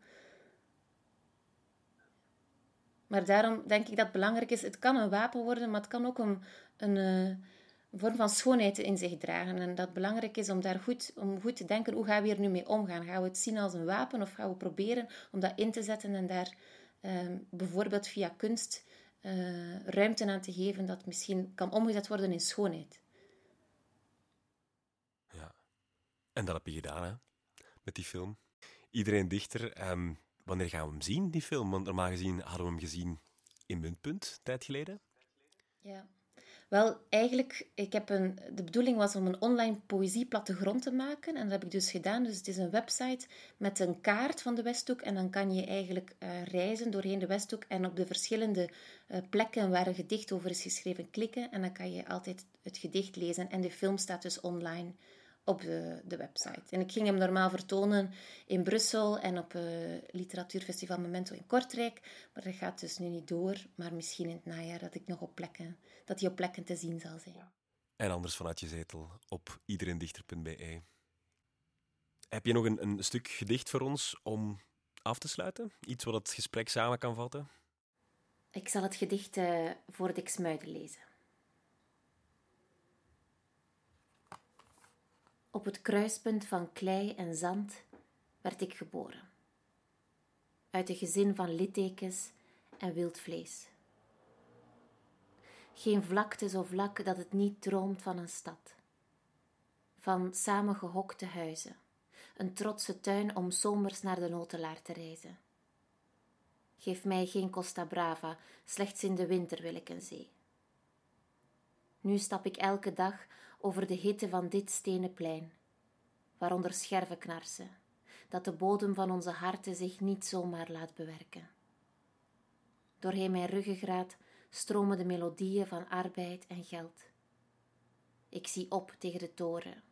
Maar daarom denk ik dat het belangrijk is, het kan een wapen worden, maar het kan ook een, een, eh, vorm van schoonheid in zich dragen. En dat het belangrijk is om daar goed, om goed te denken, hoe gaan we hier nu mee omgaan? Gaan we het zien als een wapen of gaan we proberen om dat in te zetten en daar ehm, bijvoorbeeld via kunst uh, ruimte aan te geven dat misschien kan omgezet worden in schoonheid? Ja, en dat heb je gedaan hè? met die film. Iedereen dichter. Um, wanneer gaan we hem zien, die film? Want normaal gezien hadden we hem gezien in Muntpunt, tijd geleden. Ja. Wel, eigenlijk, ik heb een, de bedoeling was om een online poëzieplattegrond te maken. En dat heb ik dus gedaan. Dus het is een website met een kaart van de Westhoek. En dan kan je eigenlijk uh, reizen doorheen de Westhoek en op de verschillende uh, plekken waar een gedicht over is geschreven klikken. En dan kan je altijd het gedicht lezen. En de film staat dus online op de, de website. En ik ging hem normaal vertonen in Brussel en op het uh, literatuurfestival Memento in Kortrijk. Maar dat gaat dus nu niet door. Maar misschien in het najaar dat ik nog op plekken, dat hij op plekken te zien zal zijn. En anders vanuit je zetel op iedereendichter.be. Heb je nog een, een stuk gedicht voor ons om af te sluiten? Iets wat het gesprek samen kan vatten? Ik zal het gedicht uh, voor Dick Smuiden lezen. Op het kruispunt van klei en zand werd ik geboren. Uit een gezin van littekens en wild vlees. Geen vlakte zo vlak dat het niet droomt van een stad. Van samengehokte huizen, een trotse tuin om zomers naar de Notelaar te reizen. Geef mij geen Costa Brava, slechts in de winter wil ik een zee. Nu stap ik elke dag over de hitte van dit stenen plein, waaronder scherven knarsen, dat de bodem van onze harten zich niet zomaar laat bewerken. Doorheen mijn ruggengraat stromen de melodieën van arbeid en geld. Ik zie op tegen de toren,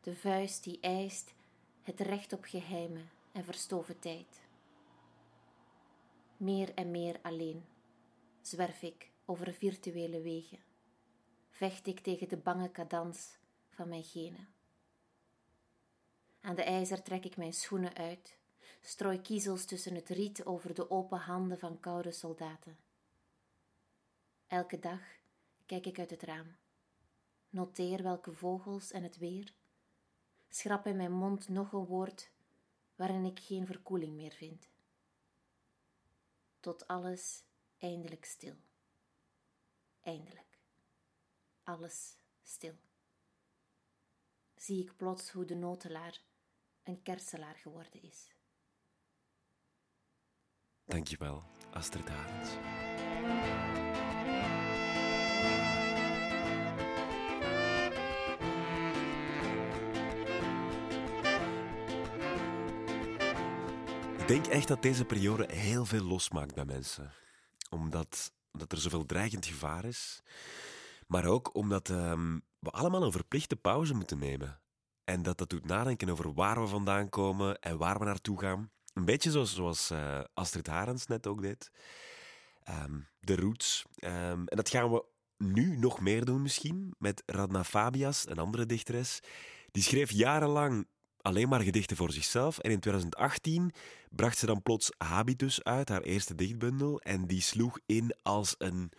de vuist die eist het recht op geheimen en verstoven tijd. Meer en meer alleen zwerf ik over virtuele wegen vecht ik tegen de bange cadans van mijn genen. Aan de ijzer trek ik mijn schoenen uit, strooi kiezels tussen het riet over de open handen van koude soldaten. Elke dag kijk ik uit het raam, noteer welke vogels en het weer, schrap in mijn mond nog een woord waarin ik geen verkoeling meer vind. Tot alles eindelijk stil. Eindelijk alles stil. Zie ik plots hoe de notelaar een kerselaar geworden is. Dankjewel, Astrid Harens. Ik denk echt dat deze periode heel veel losmaakt bij mensen. Omdat dat er zoveel dreigend gevaar is. Maar ook omdat um, we allemaal een verplichte pauze moeten nemen. En dat dat doet nadenken over waar we vandaan komen en waar we naartoe gaan. Een beetje zoals, zoals uh, Astrid Harens net ook deed. Um, de roots. Um, en dat gaan we nu nog meer doen misschien, met Radna Fabias, een andere dichteres. Die schreef jarenlang alleen maar gedichten voor zichzelf. En in 2018 bracht ze dan plots Habitus uit, haar eerste dichtbundel. En die sloeg in als een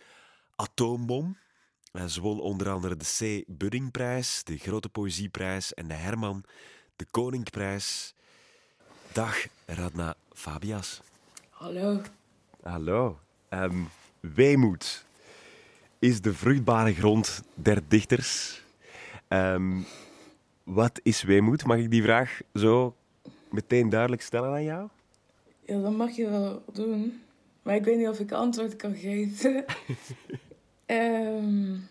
atoombom. Ze won onder andere de C. Buddingprijs, de Grote Poëzieprijs en de Herman de Koningprijs. Dag, Radna Fabias. Hallo. Hallo. Um, weemoed is de vruchtbare grond der dichters. Um, wat is weemoed? Mag ik die vraag zo meteen duidelijk stellen aan jou? Ja, dat mag je wel doen. Maar ik weet niet of ik antwoord kan geven. [laughs] Um,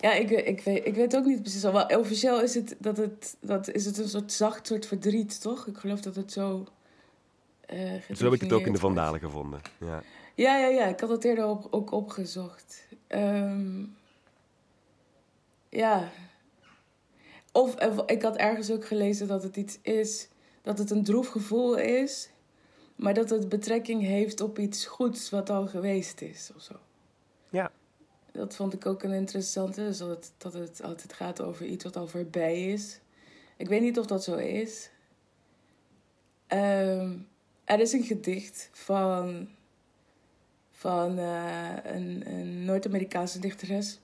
ja, ik, ik, weet, ik weet ook niet precies al. Wel, officieel is het, dat het, dat is het een soort zacht soort verdriet, toch? Ik geloof dat het zo. Uh, zo heb ik het ook in de Vandalen gevonden. Ja, ja, ja, ja. Ik had het eerder op, ook opgezocht. Um, ja. Of, of ik had ergens ook gelezen dat het iets is, dat het een droef gevoel is maar dat het betrekking heeft op iets goeds wat al geweest is of zo. Ja. Dat vond ik ook een interessante, dus dat het, dat het altijd gaat over iets wat al voorbij is. Ik weet niet of dat zo is. Um, Er is een gedicht van, van uh, een, een Noord-Amerikaanse dichteres.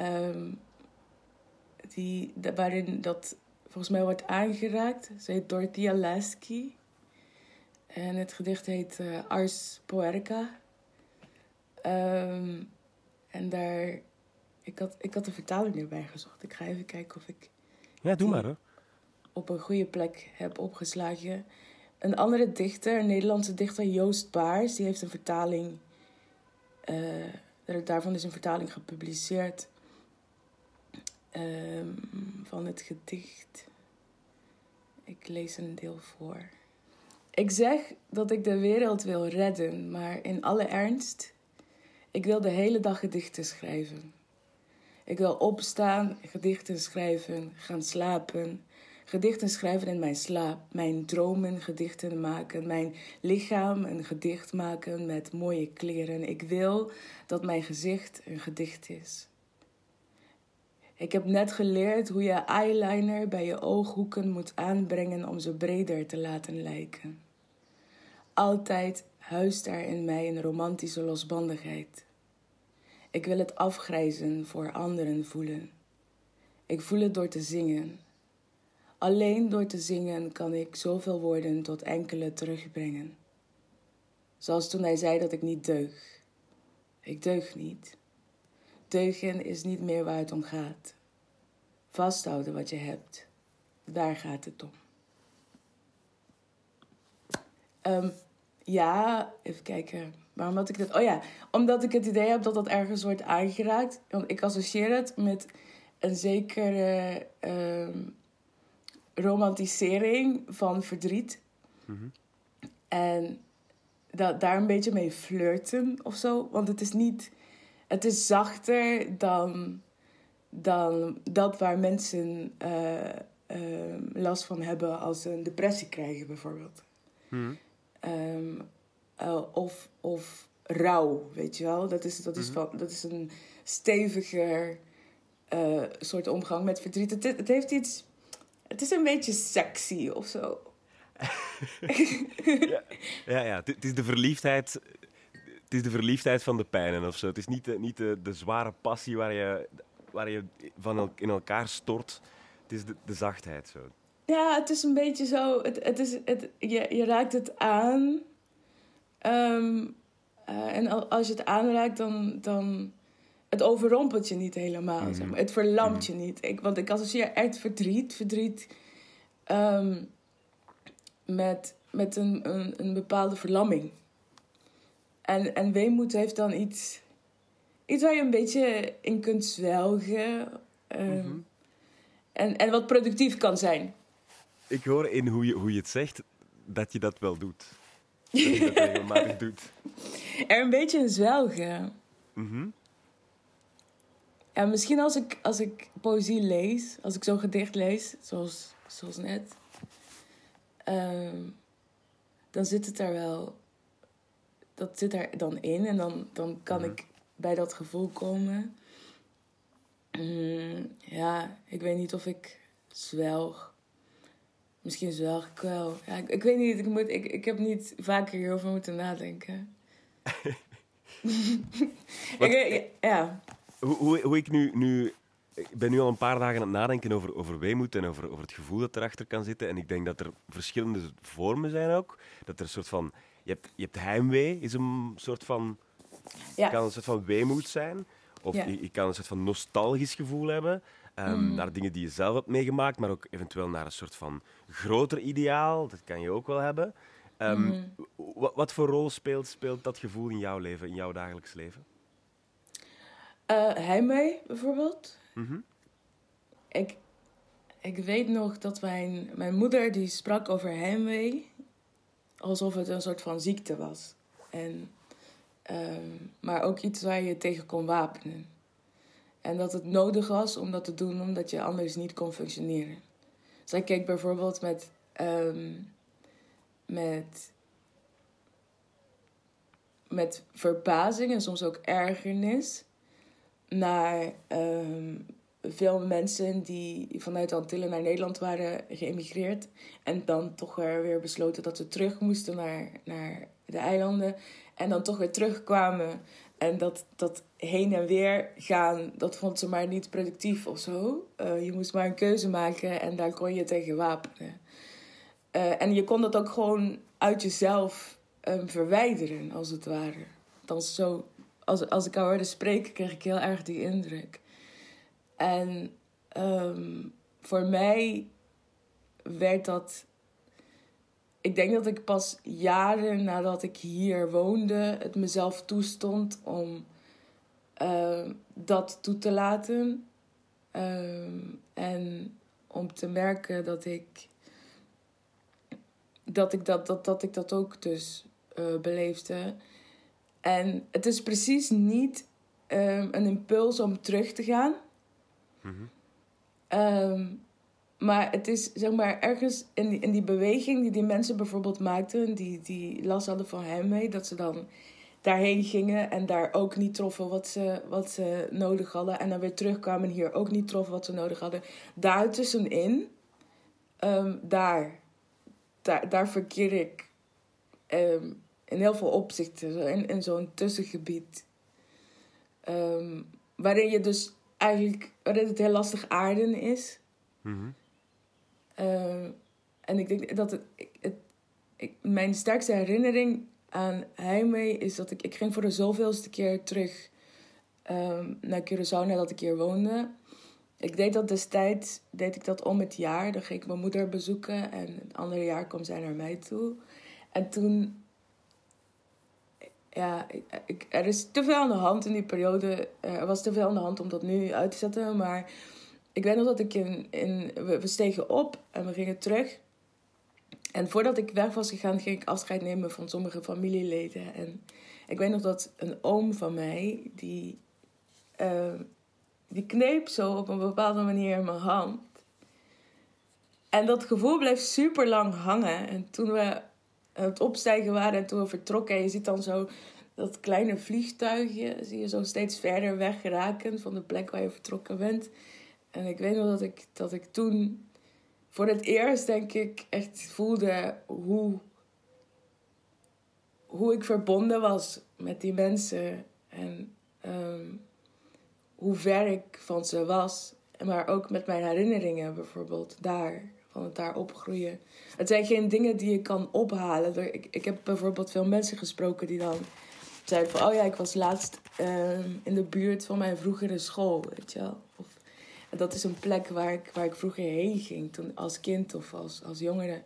Um, die, waarin dat volgens mij wordt aangeraakt. Ze heet Dorothea Lasky. En het gedicht heet uh, Ars Poerica. Um, en daar... Ik had, ik had de vertaling erbij gezocht. Ik ga even kijken of ik... Ja, doe maar hoor. Op een goede plek heb opgeslagen. Een andere dichter, een Nederlandse dichter, Joost Baars, die heeft een vertaling. Uh, daarvan is een vertaling gepubliceerd. Um, van het gedicht. Ik lees een deel voor. Ik zeg dat ik de wereld wil redden, maar in alle ernst, ik wil de hele dag gedichten schrijven. Ik wil opstaan, gedichten schrijven, gaan slapen, gedichten schrijven in mijn slaap, mijn dromen gedichten maken, mijn lichaam een gedicht maken met mooie kleren. Ik wil dat mijn gezicht een gedicht is. Ik heb net geleerd hoe je eyeliner bij je ooghoeken moet aanbrengen om ze breder te laten lijken. Altijd huist er in mij een romantische losbandigheid. Ik wil het afgrijzen voor anderen voelen. Ik voel het door te zingen. Alleen door te zingen kan ik zoveel woorden tot enkele terugbrengen. Zoals toen hij zei dat ik niet deug. Ik deug niet. Deugen is niet meer waar het om gaat. Vasthouden wat je hebt, daar gaat het om. Um, ja, even kijken. Waarom had ik dat? Oh ja, omdat ik het idee heb dat dat ergens wordt aangeraakt. Want ik associeer het met een zekere um, romantisering van verdriet. Mm En dat, daar een beetje mee flirten of zo. Want het is niet het is zachter dan, dan dat waar mensen uh, uh, last van hebben als ze een depressie krijgen, bijvoorbeeld. Hmm. Um, uh, of, of rouw, weet je wel. Dat is, dat is, van, dat is een steviger soort omgang met verdriet. Het, het heeft iets. Het is een beetje sexy of zo. [laughs] ja, ja, ja, het is de verliefdheid het is de verliefdheid van de pijnen of zo. Het is niet de, niet de, de zware passie waar je, waar je van el, in elkaar stort. Het is de, de zachtheid zo. Ja, het is een beetje zo. Het, het is, het, je, je raakt het aan. Um, uh, en als je het aanraakt, dan. dan het overrompelt je niet helemaal. Mm zeg maar. Het verlamt -hmm. je niet. Ik, want ik associeer echt verdriet. Verdriet um, met, met een, een, een bepaalde verlamming. En, en weemoed heeft dan iets, iets waar je een beetje in kunt zwelgen. Um, en, en wat productief kan zijn. Ik hoor in hoe je, hoe je het zegt dat je dat wel doet. [laughs] Dat je dat regelmatig doet. Er een beetje in zwelgen. Mm -hmm. Ja, misschien als ik, als ik poëzie lees, als ik zo'n gedicht lees, zoals, zoals net, um, dan zit het daar wel dat zit er dan in en dan, dan kan mhm. ik bij dat gevoel komen. Mm, ja, ik weet niet of ik zwelg. Misschien zwelg ik wel. Ja, ik, ik weet niet, ik, moet, ik, ik heb niet vaker hierover moeten nadenken. [laughs] ik, ja. Hoe, hoe, hoe ik nu, nu ik ben nu al een paar dagen aan het nadenken over, over weemoed en over, over het gevoel dat erachter kan zitten. En ik denk dat er verschillende vormen zijn ook. Dat er een soort van je hebt, je hebt heimwee, is een soort van, ja. kan een soort van weemoed zijn. Of je, je, kan een soort van nostalgisch gevoel hebben. Um, Naar dingen die je zelf hebt meegemaakt, maar ook eventueel naar een soort van groter ideaal. Dat kan je ook wel hebben. Um, mm. wat, voor rol speelt, speelt dat gevoel in jouw leven, in jouw dagelijks leven? Uh, heimwee, bijvoorbeeld. Mm -hmm. ik, ik weet nog dat mijn, mijn moeder die sprak over heimwee alsof het een soort van ziekte was. En, um, maar ook iets waar je tegen kon wapenen. En dat het nodig was om dat te doen omdat je anders niet kon functioneren. Zij dus keek bijvoorbeeld met, um, met, met verbazing en soms ook ergernis naar um, veel mensen die vanuit Antillen naar Nederland waren geëmigreerd. En dan toch weer besloten dat ze terug moesten naar, naar de eilanden. En dan toch weer terugkwamen. En dat, dat heen en weer gaan, dat vond ze maar niet productief of zo. Eh, je moest maar een keuze maken en daar kon je tegen wapenen. Uh, en je kon dat ook gewoon uit jezelf um, verwijderen, als het ware. Dan zo, als, als ik haar hoorde spreken, kreeg ik heel erg die indruk. En um, voor mij werd dat. Ik denk dat ik pas jaren nadat ik hier woonde, het mezelf toestond om uh, dat toe te laten. Um, en om te merken dat ik dat ik dat, dat, dat, ik dat ook dus uh, beleefde. En het is precies niet um, een impuls om terug te gaan. Um, maar het is zeg maar ergens in die, in die beweging die die mensen bijvoorbeeld maakten, die, die last hadden van hem mee, dat ze dan daarheen gingen en daar ook niet troffen wat ze, wat ze nodig hadden. En dan weer terugkwamen en hier ook niet troffen wat ze nodig hadden. Daartussenin, um, daar, daar, daar verkeer ik um, in heel veel opzichten, in, in zo'n tussengebied. Um, waarin je dus eigenlijk waarin het heel lastig aarden is. Mm en ik denk dat het, het, mijn sterkste herinnering aan Heimwee is dat ik, ik ging voor de zoveelste keer terug um, naar Curaçao nadat ik hier woonde. Ik deed dat destijds, deed ik dat om het jaar. Dan ging ik mijn moeder bezoeken en het andere jaar kwam zij naar mij toe. En toen ja, ik, er is te veel aan de hand in die periode. Er was te veel aan de hand om dat nu uit te zetten. Maar ik weet nog dat ik in. in we stegen op en we gingen terug. En voordat ik weg was gegaan, ging ik afscheid nemen van sommige familieleden. En ik weet nog dat een oom van mij, die, uh, die kneep zo op een bepaalde manier in mijn hand. En dat gevoel bleef super lang hangen. En toen we het opstijgen waren en toen we vertrokken. En je ziet dan zo dat kleine vliegtuigje, zie je zo steeds verder weg van de plek waar je vertrokken bent. En ik weet nog dat ik, dat ik toen voor het eerst, denk ik, echt voelde hoe, hoe ik verbonden was met die mensen. En um, hoe ver ik van ze was. Maar ook met mijn herinneringen bijvoorbeeld daar van het daar opgroeien. Het zijn geen dingen die je kan ophalen. Ik, ik heb bijvoorbeeld veel mensen gesproken die dan zeiden van... oh ja, ik was laatst uh, in de buurt van mijn vroegere school, weet je wel. Dat is een plek waar ik, waar ik vroeger heen ging, toen als kind of als, als jongere.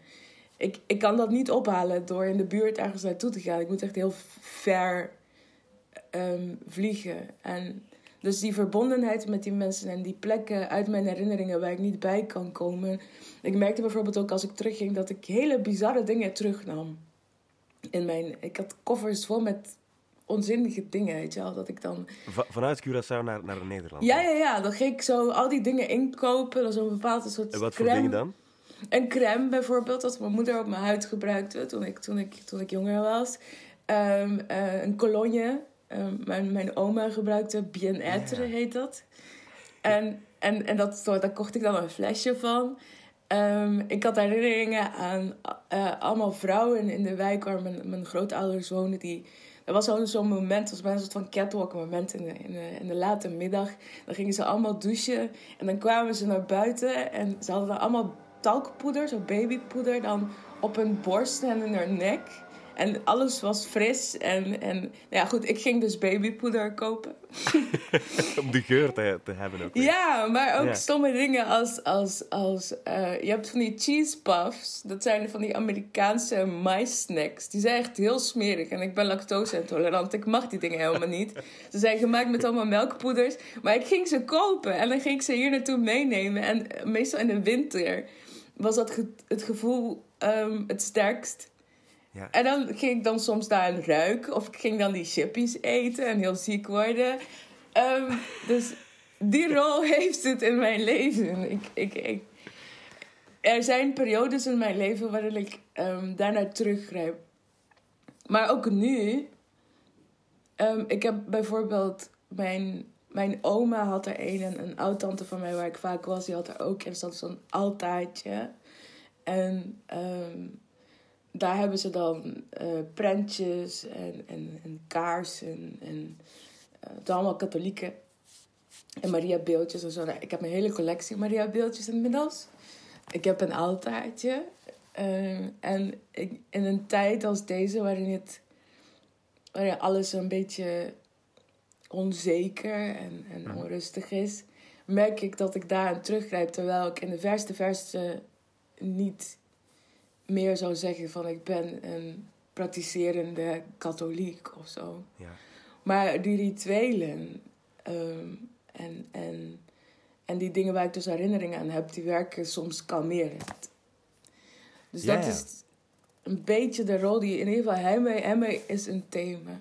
Ik, ik kan dat niet ophalen door in de buurt ergens naartoe te gaan. Ik moet echt heel ver um, vliegen. En dus die verbondenheid met die mensen en die plekken uit mijn herinneringen waar ik niet bij kan komen. Ik merkte bijvoorbeeld ook als ik terugging dat ik hele bizarre dingen terugnam. In mijn, ik had koffers vol met onzinnige dingen, weet je wel. Dat ik dan... vanuit Curaçao naar, naar Nederland? Ja, ja, ja. Dan ging ik zo al die dingen inkopen. Was een bepaalde soort En wat voor dingen dan? Een crème bijvoorbeeld, dat mijn moeder op mijn huid gebruikte toen ik, toen ik, toen ik jonger was. Um, uh, een cologne Ehm, mijn, mijn oma gebruikte bien-être, heet dat. En, en, en dat, daar kocht ik dan een flesje van. Um, ik had herinneringen aan uh, allemaal vrouwen in de wijk waar mijn, mijn grootouders woonden. Die, er was zo'n zo'n moment, het was bijna een soort van catwalk moment in de, in, de, in de late middag. Dan gingen ze allemaal douchen en dan kwamen ze naar buiten en ze hadden allemaal talkpoeder, zo babypoeder, dan op hun borst en in hun nek. En alles was fris. En, en nou ja, goed, ik ging dus babypoeder kopen. [laughs] Om de geur te, te hebben ook. Ja, maar ook stomme dingen als... als, als uh, je hebt van die cheese puffs. Dat zijn van die Amerikaanse snacks. Die zijn echt heel smerig. En ik ben lactose-intolerant. Ik mag die dingen helemaal niet. [laughs] Ze zijn gemaakt met allemaal melkpoeders. Maar ik ging ze kopen. En dan ging ik ze hier naartoe meenemen. En meestal in de winter was dat het gevoel um, het sterkst ja. En dan ging ik dan soms daar een ruik. Of ik ging dan die chippies eten en heel ziek worden. Um, dus die rol [laughs] heeft het in mijn leven. Ik, ik, ik, er zijn periodes in mijn leven waarin ik um, daarnaar teruggrijp. Maar ook nu. Um, ik heb bijvoorbeeld mijn mijn oma had er een en een oud-tante van mij waar ik vaak was, die had er ook. En zat zo'n altaartje. En ehm, daar hebben ze dan uh, prentjes en, en, en kaarsen en uh, het allemaal katholieken. En Maria beeldjes en zo. Nou, ik heb een hele collectie Maria beeldjes inmiddels. Ik heb een altaartje. Uh, en ik, in een tijd als deze, waarin, het, waarin alles een beetje onzeker en, en onrustig is, merk ik dat ik daar aan teruggrijp. Terwijl ik in de verste verste niet meer zou zeggen van ik ben een praktiserende katholiek of zo. Ja. Maar die rituelen um, en, en, en die dingen waar ik dus herinneringen aan heb, die werken soms kalmerend. Dus Ja, dat ja. is een beetje de rol die in ieder geval Hemme, Hemme is een thema.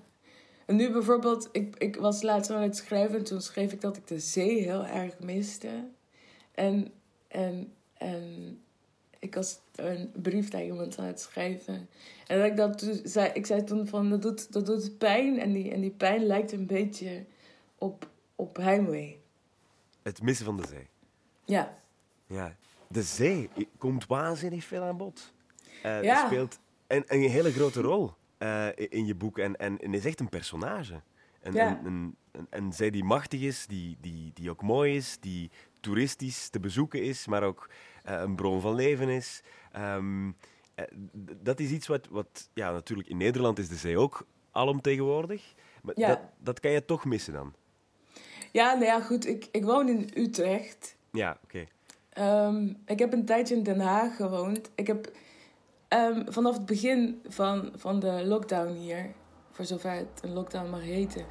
En nu bijvoorbeeld, ik, ik was laatst aan het schrijven en toen schreef ik dat ik de zee heel erg miste. En, en, en ik was een brief naar iemand aan het schrijven. En dat ik, dat toen zei, ik zei toen van, dat doet, dat doet pijn. En die, en die pijn lijkt een beetje op, op heimwee. Het missen van de zee. Ja, Ja. De zee komt waanzinnig veel aan bod. Ja. speelt een, een hele grote rol eh, in je boek en, en, en is echt een personage. Een, Ja. een, een, een, een zee die machtig is, die, die, die ook mooi is, die toeristisch te bezoeken is, maar ook een bron van leven is. Ehm, eh, dat is iets wat, wat, ja, natuurlijk in Nederland is de zee ook alomtegenwoordig. Maar Ja. dat, dat kan je toch missen dan. ja nou ja, goed. Ik, ik woon in Utrecht. Ja, oké. Ehm, ik heb een tijdje in Den Haag gewoond. Ik heb ehm, vanaf het begin van, van de lockdown hier, voor zover het een lockdown mag heten,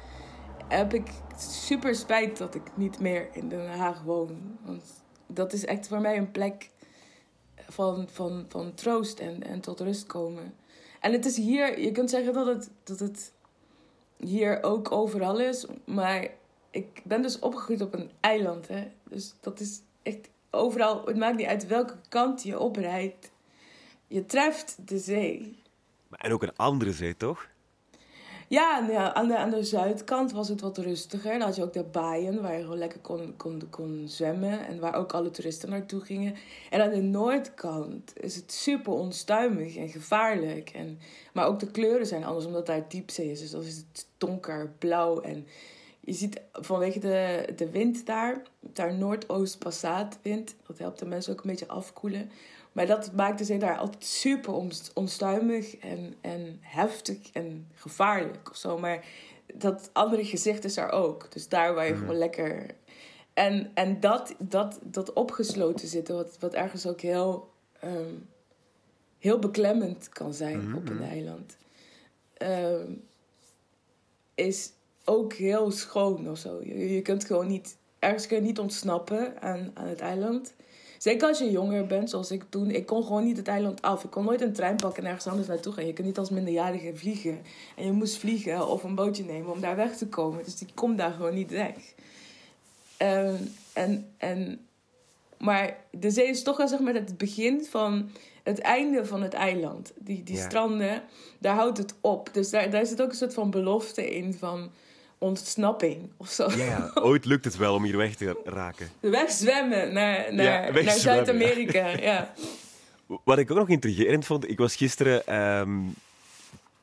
heb ik super spijt dat ik niet meer in Den Haag woon. Want dat is echt voor mij een plek van, van, van troost en, en tot rust komen. En het is hier, je kunt zeggen dat het, dat het hier ook overal is, maar ik ben dus opgegroeid op een eiland. Hè? Dus dat is echt overal, het maakt niet uit welke kant je oprijdt. Je treft de zee. En ook een andere zee, toch? Ja, nou ja aan, de, aan de zuidkant was het wat rustiger. Dan had je ook de baaien waar je gewoon lekker kon, kon, kon zwemmen. En waar ook alle toeristen naartoe gingen. En aan de noordkant is het super onstuimig en gevaarlijk. En, maar ook de kleuren zijn anders omdat daar diepzee is. Dus dan is het donker, blauw. En je ziet vanwege de, de wind daar, daar noordoost-passaatwind. Dat helpt de mensen ook een beetje afkoelen. Maar dat maakt de zee daar altijd super onst- onstuimig en, en heftig en gevaarlijk of zo. Maar dat andere gezicht is er ook. Dus daar waar je gewoon lekker. En, en dat, dat, dat opgesloten zitten, wat, wat ergens ook heel, ehm, heel beklemmend kan zijn op een eiland, ehm, is ook heel schoon of zo. Je, je kunt gewoon niet, ergens kun je niet ontsnappen aan, aan het eiland. Zeker als je jonger bent, zoals ik toen. Ik kon gewoon niet het eiland af. Ik kon nooit een trein pakken en ergens anders naartoe gaan. Je kunt niet als minderjarige vliegen. En je moest vliegen of een bootje nemen om daar weg te komen. Dus die komt daar gewoon niet weg. Ehm, en, en, maar de zee is toch wel zeg maar het begin van het einde van het eiland. Die, die Ja. stranden, daar houdt het op. Dus daar, daar zit ook een soort van belofte in van ontsnapping of zo. Ja, [laughs] ooit lukt het wel om hier weg te raken. Wegzwemmen naar, naar, Ja, naar Zuid-Amerika. [laughs] Ja. Wat ik ook nog intrigerend vond, ik was gisteren... ehm,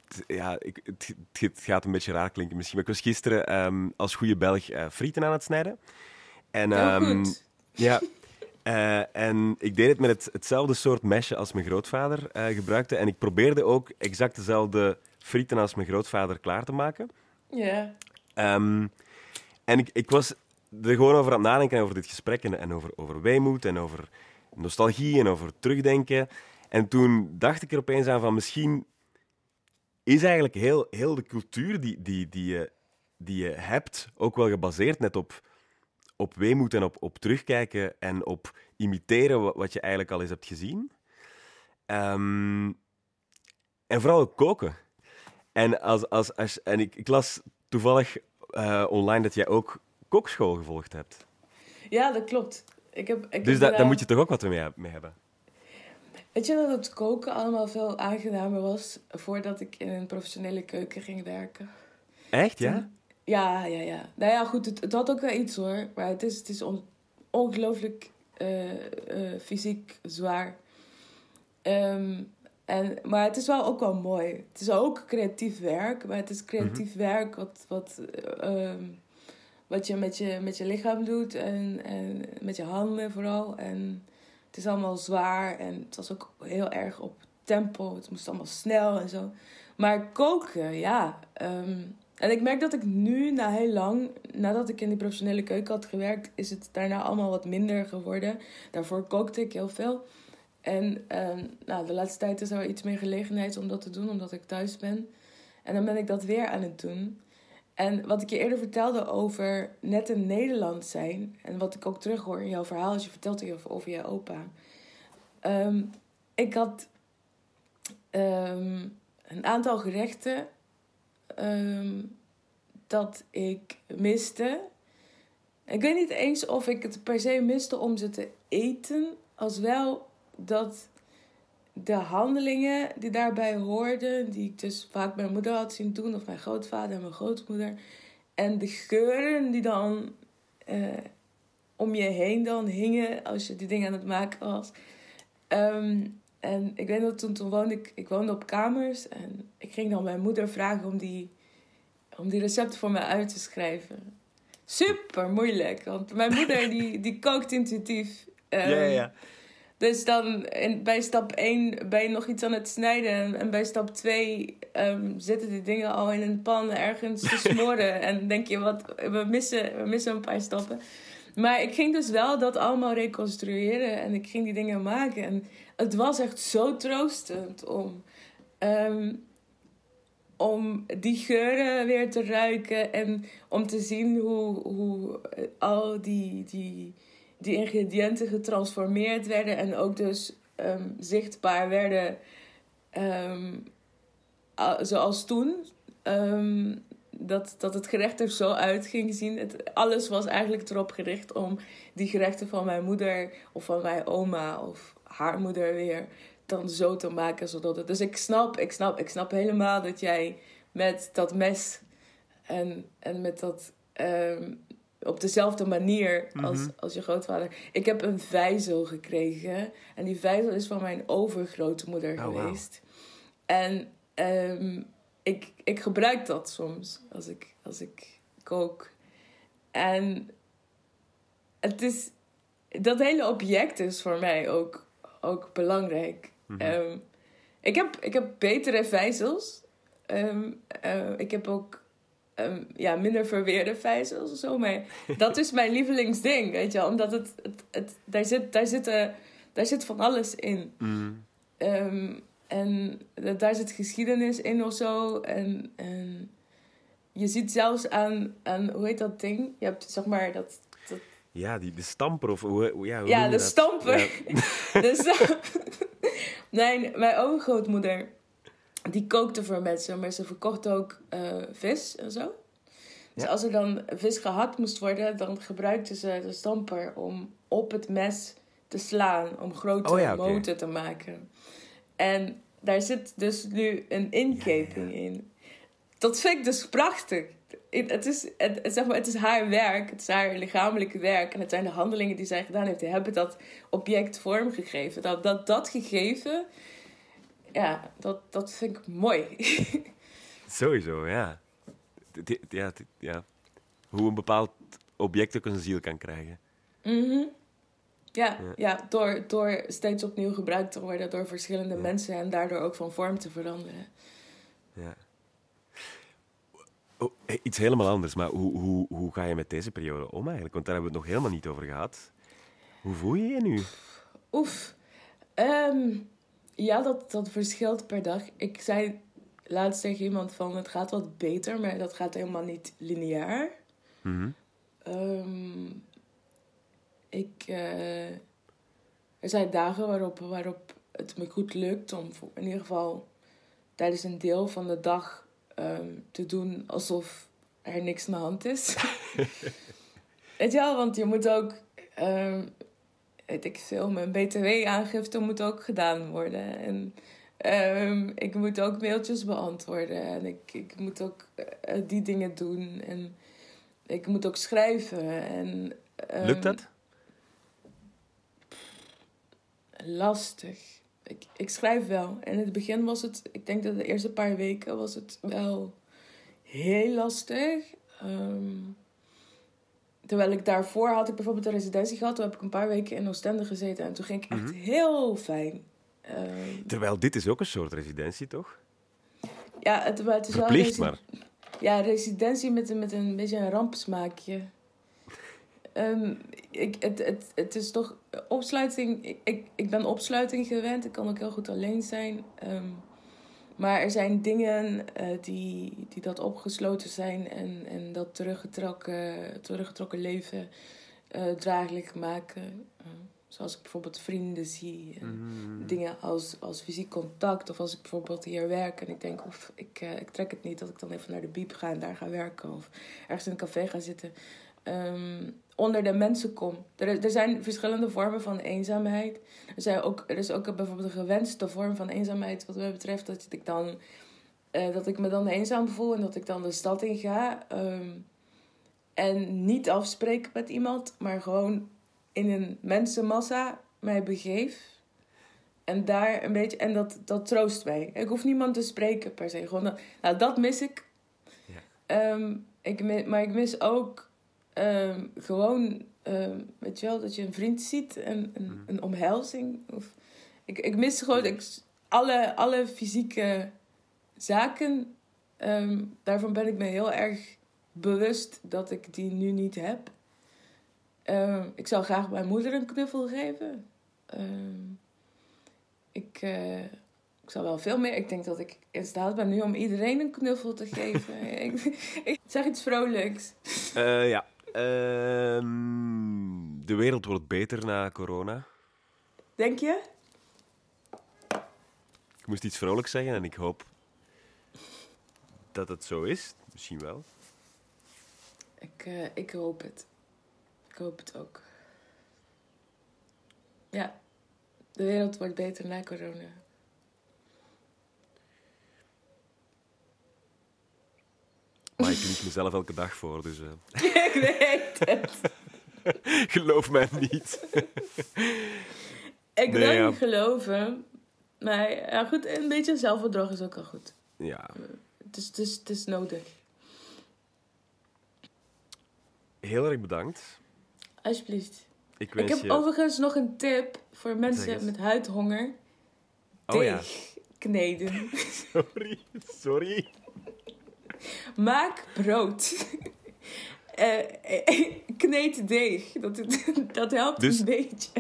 t- ja, ik, het, het gaat een beetje raar klinken misschien, maar ik was gisteren ehm, als goede Belg eh, frieten aan het snijden. En, ehm. Ja, eh, en ik deed het met het, hetzelfde soort mesje als mijn grootvader eh, gebruikte. En ik probeerde ook exact dezelfde frieten als mijn grootvader klaar te maken. Ja. Ehm, en ik, ik was er gewoon over aan het nadenken over dit gesprek en, en over, over weemoed en over nostalgie en over terugdenken. En toen dacht ik er opeens aan van misschien is eigenlijk heel, heel de cultuur die, die, die, je, die je hebt ook wel gebaseerd net op, op weemoed en op, op terugkijken en op imiteren wat, je eigenlijk al eens hebt gezien. Ehm, en vooral ook koken. En, als, als, als, en ik, ik las toevallig eh, online dat jij ook kokschool gevolgd hebt. ja, dat klopt. Ik heb, ik Dus da- daar eh, moet je toch ook wat mee, mee hebben? Weet je dat het koken allemaal veel aangenamer was voordat ik in een professionele keuken ging werken? Echt, ja? Ja, ja, ja. Nou ja, goed, het, het had ook wel iets hoor. Maar het is, het is on, ongelooflijk uh, uh, fysiek zwaar. Um, en, maar het is wel ook wel mooi. Het is ook creatief werk, maar het is creatief mm -hmm. werk wat, wat, um, wat je met je, met je lichaam doet en, en met je handen vooral. En het is allemaal zwaar en het was ook heel erg op tempo. Het moest allemaal snel en zo. Maar koken, ja. Um, en ik merk dat ik nu, na heel lang, nadat ik in die professionele keuken had gewerkt, is het daarna allemaal wat minder geworden. Daarvoor kookte ik heel veel. En um, nou, de laatste tijd is er iets meer gelegenheid om dat te doen, omdat ik thuis ben. En dan ben ik dat weer aan het doen. En wat ik je eerder vertelde over net in Nederland zijn, en wat ik ook terughoor in jouw verhaal als je vertelt over, over je opa. Um, ik had um, een aantal gerechten dat ik miste. Ik weet niet eens of ik het per se miste om ze te eten, als wel dat de handelingen die daarbij hoorden, die ik dus vaak mijn moeder had zien doen, of mijn grootvader en mijn grootmoeder, en de geuren die dan uh, om je heen dan hingen als je die dingen aan het maken was. Um, en ik weet dat toen, toen woonde ik, ik woonde op kamers en ik ging dan mijn moeder vragen om die, om die recepten voor mij uit te schrijven. Super moeilijk, want mijn moeder die, die kookt intuïtief. Um, ja, ja. Dus dan in, bij stap 1 ben je nog iets aan het snijden. En bij stap 2 um, zitten die dingen al in een pan ergens te [laughs] smoren. en denk je, wat, we missen, we missen een paar stappen. Maar ik ging dus wel dat allemaal reconstrueren. En ik ging die dingen maken. En het was echt zo troostend om, um, om die geuren weer te ruiken. En om te zien hoe, hoe al die... die die ingrediënten getransformeerd werden en ook dus um, zichtbaar werden um, zoals toen. Um, dat, dat het gerecht er zo uit ging zien. Het, alles was eigenlijk erop gericht om die gerechten van mijn moeder of van mijn oma of haar moeder weer dan zo te maken. Zodat het, dus ik snap, ik snap, ik snap helemaal dat jij met dat mes en, en met dat op dezelfde manier als, mm -hmm. als je grootvader. Ik heb een vijzel gekregen. En die vijzel is van mijn overgrootmoeder oh, geweest. Wow. En um, ik, ik gebruik dat soms als ik, als ik kook. En het is... Dat hele object is voor mij ook, ook belangrijk. Mm -hmm. um, ik, heb, ik heb betere vijzels. Um, uh, ik heb ook um, ja, minder verweerde vijzels of zo. Maar dat is mijn lievelingsding, weet je Omdat het, het, het, daar, zit, daar, zit, uh, daar zit van alles in. Mm. Um, en daar zit geschiedenis in of zo. En, en je ziet zelfs aan, aan, hoe heet dat ding? Je hebt zeg maar dat... dat... Ja, die, de stamper of hoe, ja, hoe Ja, de dat? stamper. Ja. [laughs] dus, nee, [laughs] mijn overgrootmoeder die kookte voor mensen, maar ze verkocht ook uh, vis en zo. Dus ja. als er dan vis gehakt moest worden, dan gebruikte ze de stamper om op het mes te slaan, om grote oh ja, okay. moten te maken. En daar zit dus nu een inkeping ja, in. Dat vind ik dus prachtig. Het is, het, zeg maar, het is haar werk, het is haar lichamelijke werk. En het zijn de handelingen die zij gedaan heeft. Die hebben dat object vormgegeven. Dat, dat, dat gegeven ja, dat, dat vind ik mooi. [laughs] Sowieso, ja. ja. Ja, Hoe een bepaald object ook een ziel kan krijgen. Mm -hmm. ja, ja, ja. door, door steeds opnieuw gebruikt te worden door verschillende ja. mensen en daardoor ook van vorm te veranderen. Ja. Oh, iets helemaal anders, maar hoe, hoe, hoe ga je met deze periode om eigenlijk? Want daar hebben we het nog helemaal niet over gehad. Hoe voel je je nu? Oef. Um, ja, dat, dat verschilt per dag. Ik zei laatst tegen iemand van het gaat wat beter, maar dat gaat helemaal niet lineair. Mm -hmm. um, ik, uh, er zijn dagen waarop, waarop het me goed lukt om in ieder geval tijdens een deel van de dag um, te doen alsof er niks aan de hand is. [laughs] Weet je wel, want je moet ook um, weet ik veel, mijn btw-aangifte moet ook gedaan worden. En Ehm, ik moet ook mailtjes beantwoorden. En ik, ik moet ook eh, die dingen doen. En ik moet ook schrijven. En, ehm, Lukt dat? Lastig. Ik, ik schrijf wel. In het begin was het... Ik denk dat de eerste paar weken was het wel heel lastig. Ehm, terwijl ik daarvoor had ik bijvoorbeeld een residentie gehad. Toen heb ik een paar weken in Oostende gezeten. En toen ging ik echt Mhm. heel fijn. Ehm, Terwijl dit is ook een soort residentie, toch? ja, het, maar het is wel... Verplicht, resi- maar. Ja, residentie met, een- met een beetje een rampsmaakje. Ehm, ik, het, het, het is toch opsluiting. Ik, ik, ik ben opsluiting gewend. Ik kan ook heel goed alleen zijn. Ehm, maar er zijn dingen eh, die, die dat opgesloten zijn en, en dat teruggetrokken, teruggetrokken leven eh draaglijk maken. Ehm, zoals ik bijvoorbeeld vrienden zie. En, Mm. dingen als, als fysiek contact. Of als ik bijvoorbeeld hier werk en ik denk, of ik, eh, ik trek het niet dat ik dan even naar de biep ga en daar ga werken. Of ergens in een café ga zitten. Ehm, onder de mensen kom. Er, er zijn verschillende vormen van eenzaamheid. Er, zijn ook, er is ook bijvoorbeeld een gewenste vorm van eenzaamheid wat mij betreft. Dat ik, dan, eh, dat ik me dan eenzaam voel en dat ik dan de stad in ga. ehm, en niet afspreken met iemand, maar gewoon in een mensenmassa mij begeef. En daar een beetje, en dat, dat troost mij. Ik hoef niemand te spreken per se. Gewoon dat, nou, dat mis ik. Ja. Ehm, ik maar ik mis ook ehm, gewoon, ehm, weet je wel, dat je een vriend ziet en een, Mhm. een omhelzing. Of, ik, ik mis gewoon ik, alle, alle fysieke zaken. ehm, daarvan ben ik me heel erg bewust dat ik die nu niet heb. Ik zou graag mijn moeder een knuffel geven. Ik, eh, ik zou wel veel meer. Ik denk dat ik in staat ben nu om iedereen een knuffel te geven. [laughs] ik, ik zeg iets vrolijks. Eh, ja. Ehm, de wereld wordt beter na corona. Denk je? Ik moest iets vrolijks zeggen en ik hoop dat het zo is. Misschien wel. Ik, eh, ik hoop het. Ik hoop het ook. Ja, de wereld wordt beter na corona. Maar ik lieg mezelf elke dag voor, dus eh, [laughs] ik weet het. [laughs] geloof mij niet. Ik Nee, wil ja. niet geloven. Maar ja, goed, een beetje zelfbedrog is ook wel goed. Ja, Het is, het is, het is nodig. heel erg bedankt. Alsjeblieft. Ik Ik wens heb je... overigens nog een tip voor mensen met huidhonger. Oh ja, kneden. [laughs] sorry. Sorry. Maak brood. [laughs] Eh, kneed deeg. Dat, dat helpt Dus- een beetje.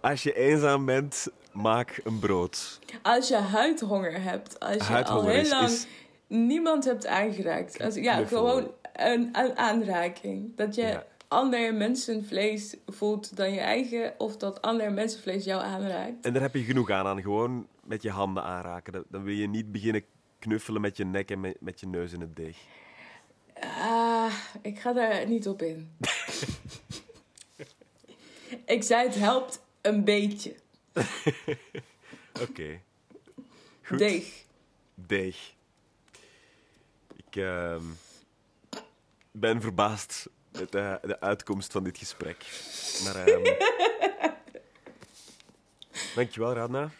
Als je eenzaam bent, maak een brood. Als je huidhonger hebt. Als je Huidhonger al heel is- lang is- niemand hebt aangeraakt. Als, ja, gewoon een, een aanraking. Dat je Ja. ander mensenvlees voelt dan je eigen. Of dat ander mensenvlees jou aanraakt. En daar heb je genoeg aan, aan gewoon met je handen aanraken. Dan wil je niet beginnen knuffelen met je nek en met, met je neus in het deeg. Ah, ik ga daar niet op in. [laughs] ik zei het helpt een beetje. [laughs] Oké. Goed. Deeg. Deeg. Ik ehm, ben verbaasd met de, de uitkomst van dit gesprek. Maar, ehm [laughs] dankjewel, Radna.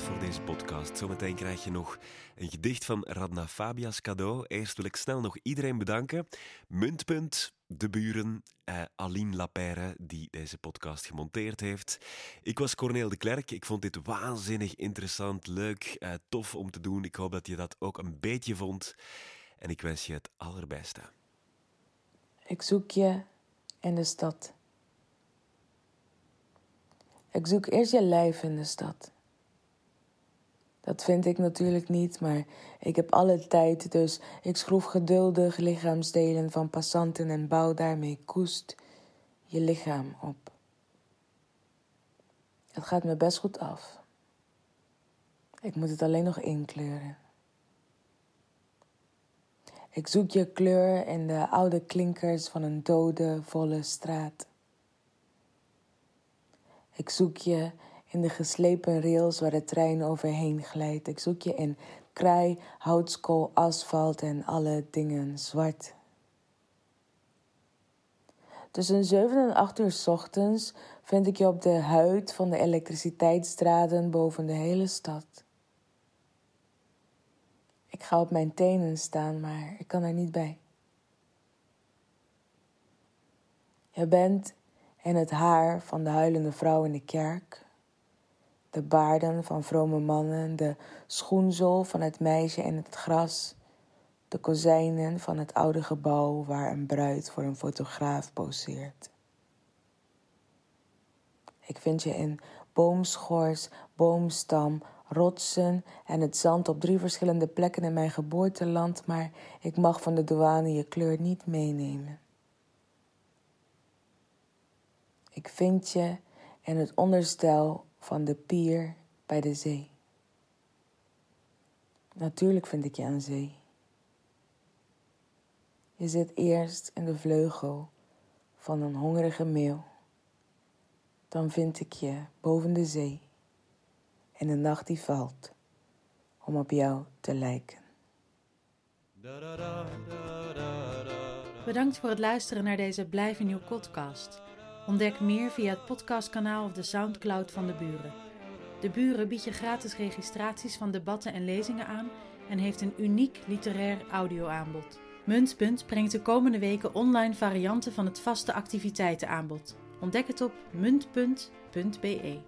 Voor deze podcast. Zometeen krijg je nog een gedicht van Radna Fabias cadeau. Eerst wil ik snel nog iedereen bedanken. Muntpunt, de buren, eh, Aline Lapère, die deze podcast gemonteerd heeft. Ik was Corneel de Klerk. Ik vond dit waanzinnig interessant, leuk, eh, tof om te doen. Ik hoop dat je dat ook een beetje vond. en ik wens je het allerbeste. Ik zoek je in de stad. Ik zoek eerst je lijf in de stad. Dat vind ik natuurlijk niet, maar ik heb alle tijd, dus ik schroef geduldig lichaamsdelen van passanten en bouw daarmee koest je lichaam op. Het gaat me best goed af. Ik moet het alleen nog inkleuren. Ik zoek je kleur in de oude klinkers van een dode, volle straat. Ik zoek je in de geslepen rails waar de trein overheen glijdt. Ik zoek je in kraai, houtskool, asfalt en alle dingen zwart. Tussen 7 en 8 uur ochtends vind ik je op de huid van de elektriciteitsdraden boven de hele stad. Ik ga op mijn tenen staan, maar ik kan er niet bij. Je bent in het haar van de huilende vrouw in de kerk, de baarden van vrome mannen, de schoenzool van het meisje in het gras, de kozijnen van het oude gebouw waar een bruid voor een fotograaf poseert. Ik vind je in boomschors, boomstam, rotsen en het zand op drie verschillende plekken in mijn geboorteland, maar ik mag van de douane je kleur niet meenemen. Ik vind je in het onderstel van de pier bij de zee. Natuurlijk vind ik je aan zee. Je zit eerst in de vleugel van een hongerige meeuw. Dan vind ik je boven de zee en de nacht die valt om op jou te lijken. Bedankt voor het luisteren naar deze Blijf in uw podcast. Ontdek meer via het podcastkanaal of de Soundcloud van de Buren. De Buren biedt je gratis registraties van debatten en lezingen aan en heeft een uniek literair audioaanbod. Muntpunt brengt de komende weken online varianten van het vaste activiteitenaanbod. Ontdek het op muntpunt.be.